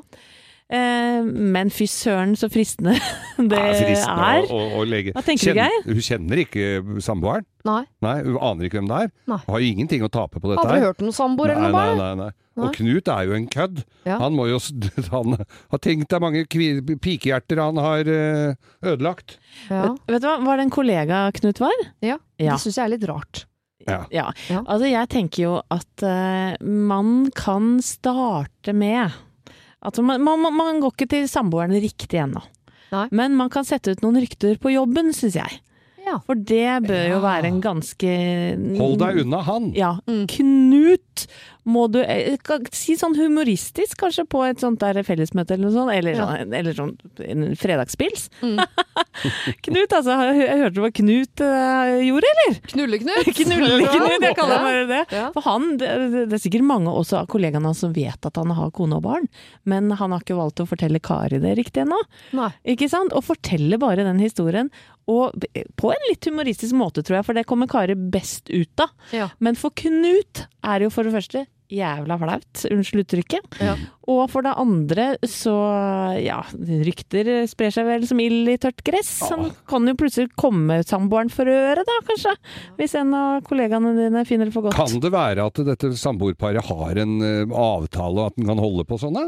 Eh, men fy søren så fristende det ja, fristende er. å, å, å legge Hva tenker du, Geir? Hun kjenner ikke samboeren. Nei. Nei, Hun aner ikke hvem det er. Nei. Har jo ingenting å tape på dette Aldri hørt om samboer eller noe nei, nei, nei. Og Knut er jo en kødd. Ja. Han må jo Han har tenkt deg mange kvi- pikehjerter han har eh, ødelagt. Ja. Vet, vet du hva, var det en kollega Knut var? ja. Ja. Det syns jeg er litt rart. Ja. Ja. Altså, jeg tenker jo at uh, man kan starte med Altså, man, man, man går ikke til samboeren riktig ennå. Nei. Men man kan sette ut noen rykter på jobben, syns jeg. Ja. For det bør jo være en ganske Hold deg unna han! Ja. Mm. Knut må du eh, Si sånn humoristisk, kanskje, på et sånt der fellesmøte eller noe sånt. Eller Ja. sånn, eller sånn en fredagspils. Mm. Knut, altså. Jeg, jeg hørte hva Knut uh, gjorde, eller? Knulle-Knut! Knulle-Knut, jeg kaller bare det. Ja. For han, det, det er sikkert mange også av kollegaene hans som vet at han har kone og barn, men han har ikke valgt å fortelle Kari det riktig ennå. Ikke sant? Og fortelle bare den historien, og på en litt humoristisk måte, tror jeg, for det kommer Kari best ut av. Ja. Men for Knut er det jo for det første jævla flaut, unnskyld uttrykket. Ja. Og for det andre så, ja, rykter sprer seg vel som ild i tørt gress. Han kan jo plutselig komme samboeren for øret da, kanskje. Hvis en av kollegaene dine finner det for godt. Kan det være at dette samboerparet har en eh, avtale, og at den kan holde på sånn?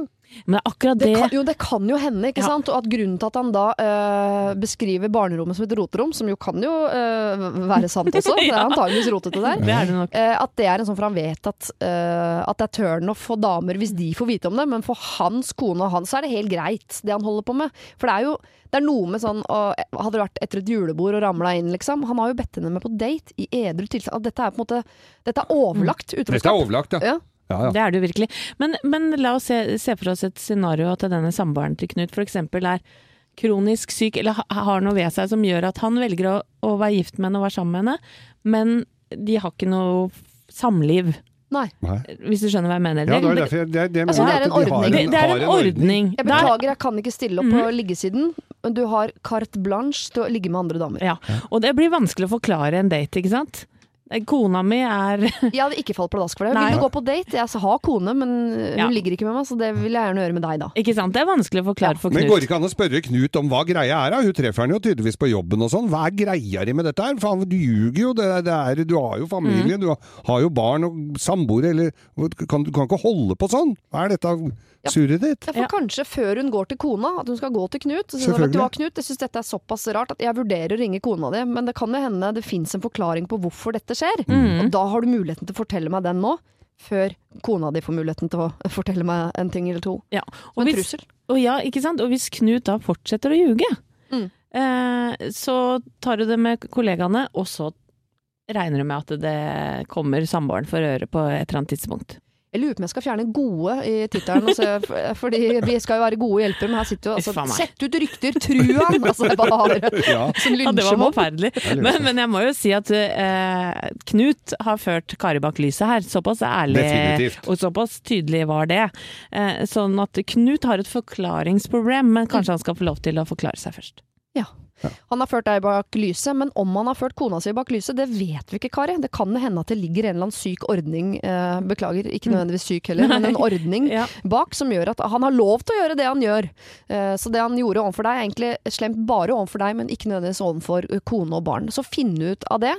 Men det er akkurat Det det, kan, jo, det kan jo hende, ikke Ja. sant? Og at grunnen til at han da øh, beskriver barnerommet som et roterom, som jo kan jo øh, være sant også, det er antageligvis rotete der. det er det nok. Eh, at det er en sånn, for han vet at, eh, at det er turn off for damer hvis de får vite om det, men for hans kone og han så er det helt greit, det han holder på med. For det er jo det er noe med sånn og, Hadde det vært etter et julebord og ramla inn, liksom. Han har jo bedt henne med på date i edru tilstand. Dette er på en måte Dette er overlagt Dette er overlagt, ja. Ja. Ja, ja. Det er det jo virkelig. Men, men la oss se, se for oss et scenario at denne samboeren til Knut f.eks. er kronisk syk eller har noe ved seg som gjør at han velger å, å være gift med henne og være sammen med henne, men de har ikke noe samliv. Nei. Hvis du skjønner hva jeg mener. Ja, det, er derfor jeg, det, det, Altså, det er en de har ordning. det, det er har en ordning. Jeg beklager, jeg kan ikke stille opp på Mhm. liggesiden, men du har carte blanche til å ligge med andre damer. Ja, og det blir vanskelig å forklare en date, ikke sant? Kona mi er Jeg hadde ikke falt pladask for det. Nei. Vil du gå på date? Jeg har kone, men hun Ja. ligger ikke med meg, så det vil jeg gjerne gjøre med deg, da. Ikke sant? Det er vanskelig å forklare for Knut. Men går det ikke an å spørre Knut om hva greia er? da? Hun treffer han jo tydeligvis på jobben og sånn. Hva er greia di med dette her? Faen, du ljuger jo. Det er, det er, du har jo familie, Mm. du har, har jo barn og samboere, eller kan, Du kan ikke holde på sånn! Hva er dette surret ditt? Ja, for Ja. kanskje før hun går til kona, at hun skal gå til Knut. Så sier vet du hva, Knut, jeg syns dette er såpass rart at jeg vurderer å ringe kona di, men det kan jo hende det fins en forklaring på hvorfor dette skjer. Mm. Og da har du muligheten til å fortelle meg den nå, før kona di får muligheten til å fortelle meg en ting eller to. Ja. Og en hvis, trussel. og ja, ikke sant? Og hvis Knut da fortsetter å ljuge, Mm. eh, så tar du det med kollegaene, og så regner du med at det kommer samboeren for øre på et eller annet tidspunkt. Jeg lurer på om jeg skal fjerne 'gode' i tittelen, altså, fordi vi skal jo være gode hjelpere, men her sitter jo altså. Sett ut rykter, tru han! Altså, det bare Ja. som Ja, det var forferdelig. Men, men jeg må jo si at eh, Knut har ført Kari bak lyset her. Såpass ærlig Definitivt. og såpass tydelig var det. Eh, sånn at Knut har et forklaringsproblem, men kanskje han skal få lov til å forklare seg først. Han har ført deg bak lyset, men om han har ført kona si bak lyset, det vet vi ikke, Kari. Det kan hende at det ligger en eller annen syk ordning, eh, beklager, ikke nødvendigvis syk heller, men en ordning Ja. bak som gjør at han har lov til å gjøre det han gjør. Eh, så det han gjorde overfor deg, er egentlig slemt bare overfor deg, men ikke nødvendigvis overfor eh, kone og barn. Så finn ut av det.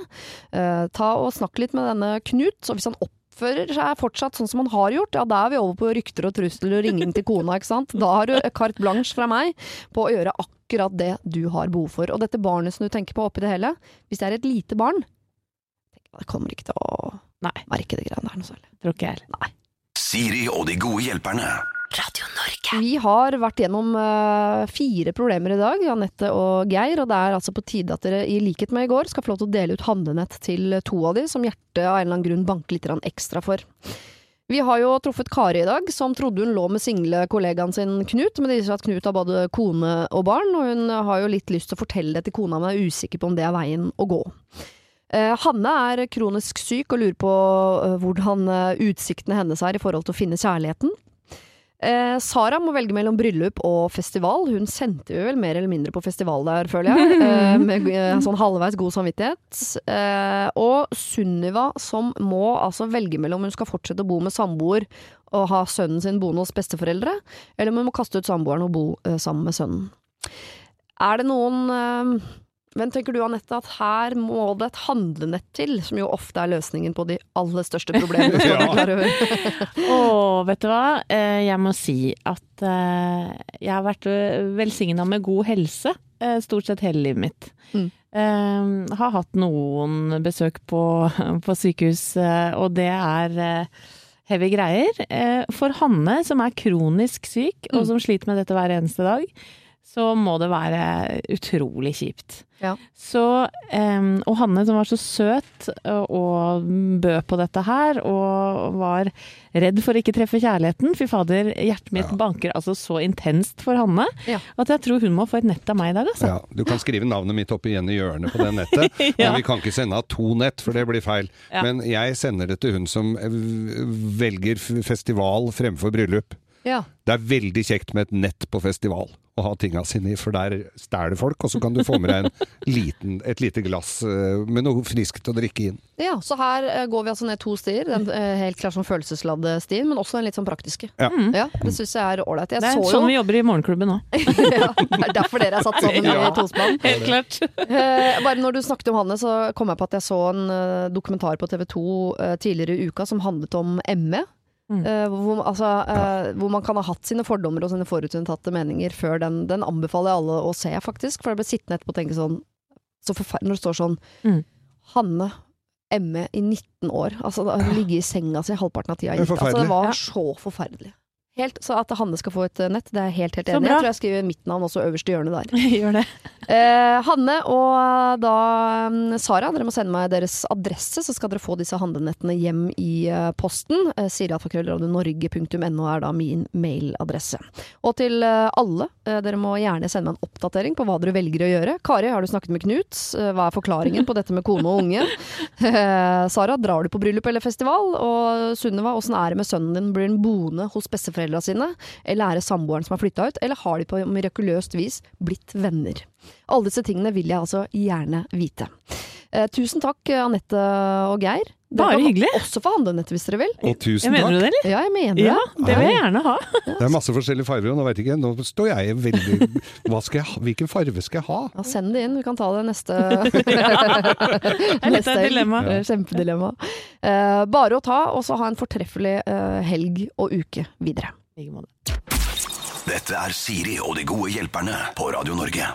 Eh, ta og snakk litt med denne Knut, så hvis han oppfører seg fortsatt sånn som han har gjort, ja da er vi over på rykter og trusler og ringing til kona, ikke sant. Da har du carte blanche fra meg på å gjøre akkurat det du har behov for. Og dette barnet som du tenker på oppi det hele, hvis det er et lite barn, det kommer ikke til å Nei. merke det greiene der noe særlig. Tror ikke jeg heller. Siri og de gode hjelperne. Vi har vært gjennom uh, fire problemer i dag, Janette og Geir. Og det er altså på tide at dere i likhet med i går skal få lov til å dele ut handlenett til to av de, som hjertet av en eller annen grunn banker litt ekstra for. Vi har jo truffet Kari i dag, som trodde hun lå med single kollegaen sin Knut, men det viser seg at Knut har både kone og barn, og hun har jo litt lyst til å fortelle det til kona, men er usikker på om det er veien å gå. Eh, Hanne er kronisk syk og lurer på eh, hvordan utsiktene hennes er i forhold til å finne kjærligheten. Eh, Sara må velge mellom bryllup og festival. Hun sendte jo vel mer eller mindre på festival der, føler jeg. Eh, med eh, sånn halvveis god samvittighet. Eh, og Sunniva som må altså velge mellom hun skal fortsette å bo med samboer og ha sønnen sin boende hos besteforeldre, eller om hun må kaste ut samboeren og bo eh, sammen med sønnen. Er det noen eh, men tenker du Anette at her må det et handlenett til, som jo ofte er løsningen på de aller største problemene? skal du Ja. klar over. Å, vet du hva? Eh, Jeg må si at eh, jeg har vært velsigna med god helse eh, stort sett hele livet mitt. Mm. Eh, Har hatt noen besøk på, på sykehus, eh, og det er eh, heavy greier. Eh, For Hanne, som er kronisk syk, og Mm. som sliter med dette hver eneste dag, så må det være utrolig kjipt. Ja. Så, og Hanne som var så søt og, og bød på dette her, og var redd for å ikke treffe kjærligheten. Fy fader, hjertet mitt banker altså så intenst for Hanne Ja. at jeg tror hun må få et nett av meg i dag, altså. Ja, du kan skrive navnet mitt opp igjen i hjørnet på det nettet, Ja. men vi kan ikke sende av to nett, for det blir feil. Ja. Men jeg sender det til hun som eh, velger festival fremfor bryllup. Ja. Det er veldig kjekt med et nett på festival å ha tinga sine i, for der stjeler folk, og så kan du få med deg en liten, et lite glass eh, med noe friskt å drikke inn. ja, så her eh, går vi altså ned to stier. Den eh, helt klart sånn følelsesladde stien, men også den litt sånn praktiske. Ja. Ja, det syns jeg er ålreit. Det er så sånn jo vi jobber i morgenklubben nå. ja, Det er derfor dere er satt sammen Ja. i tospann. Helt klart. Eh, bare når du snakket om Hanne, så kom jeg på at jeg så en dokumentar på TV 2 eh, tidligere i uka som handlet om ME. Mm. Eh, hvor, altså, eh, hvor man kan ha hatt sine fordommer og sine forutinntatte meninger før den. Den anbefaler jeg alle å se, faktisk. For jeg ble sittende etterpå og tenke sånn så forfer- Når det står sånn Mm. Hanne ME i 19 år. Altså, da ligge i senga si halvparten av tida. Altså, det var Ja. så forferdelig. Helt, så at Hanne skal få et eh, nett, det er jeg helt helt enig i. Jeg tror jeg skriver mitt navn også øverst i hjørnet der. Gjør det. Eh, Hanne og da mm, Sara, dere må sende meg deres adresse, så skal dere få disse handlenettene hjem i eh, posten. Eh, Sirialfakrøllradionorge.no er da min mailadresse. Og til eh, alle, eh, dere må gjerne sende meg en oppdatering på hva dere velger å gjøre. Kari, har du snakket med Knut? Eh, hva er forklaringen på dette med kone og unge? Eh, Sara, drar du på bryllup eller festival? Og Sunniva, åssen er det med sønnen din? Blir han boende hos besteforeldra sine? Eller er det samboeren som har flytta ut? Eller har de på mirakuløst vis blitt venner? Alle disse tingene vil jeg altså gjerne vite. Eh, tusen takk, Anette og Geir. Dere Bare kan også få handlenett hvis dere vil. Og Jeg tusen mener du det, eller? Ja, jeg mener Ja, det. det vil jeg gjerne ha. Det er masse forskjellige farger, og nå vet jeg ikke, nå står jeg veldig Hva skal jeg ha? Hvilken farge skal jeg ha? Ja, send det inn, vi kan ta det neste et dilemma. Ja. Kjempedilemma. Eh, bare å ta, og så ha en fortreffelig eh, helg og uke videre. Like måte. Dette er Siri og de gode hjelperne på Radio Norge.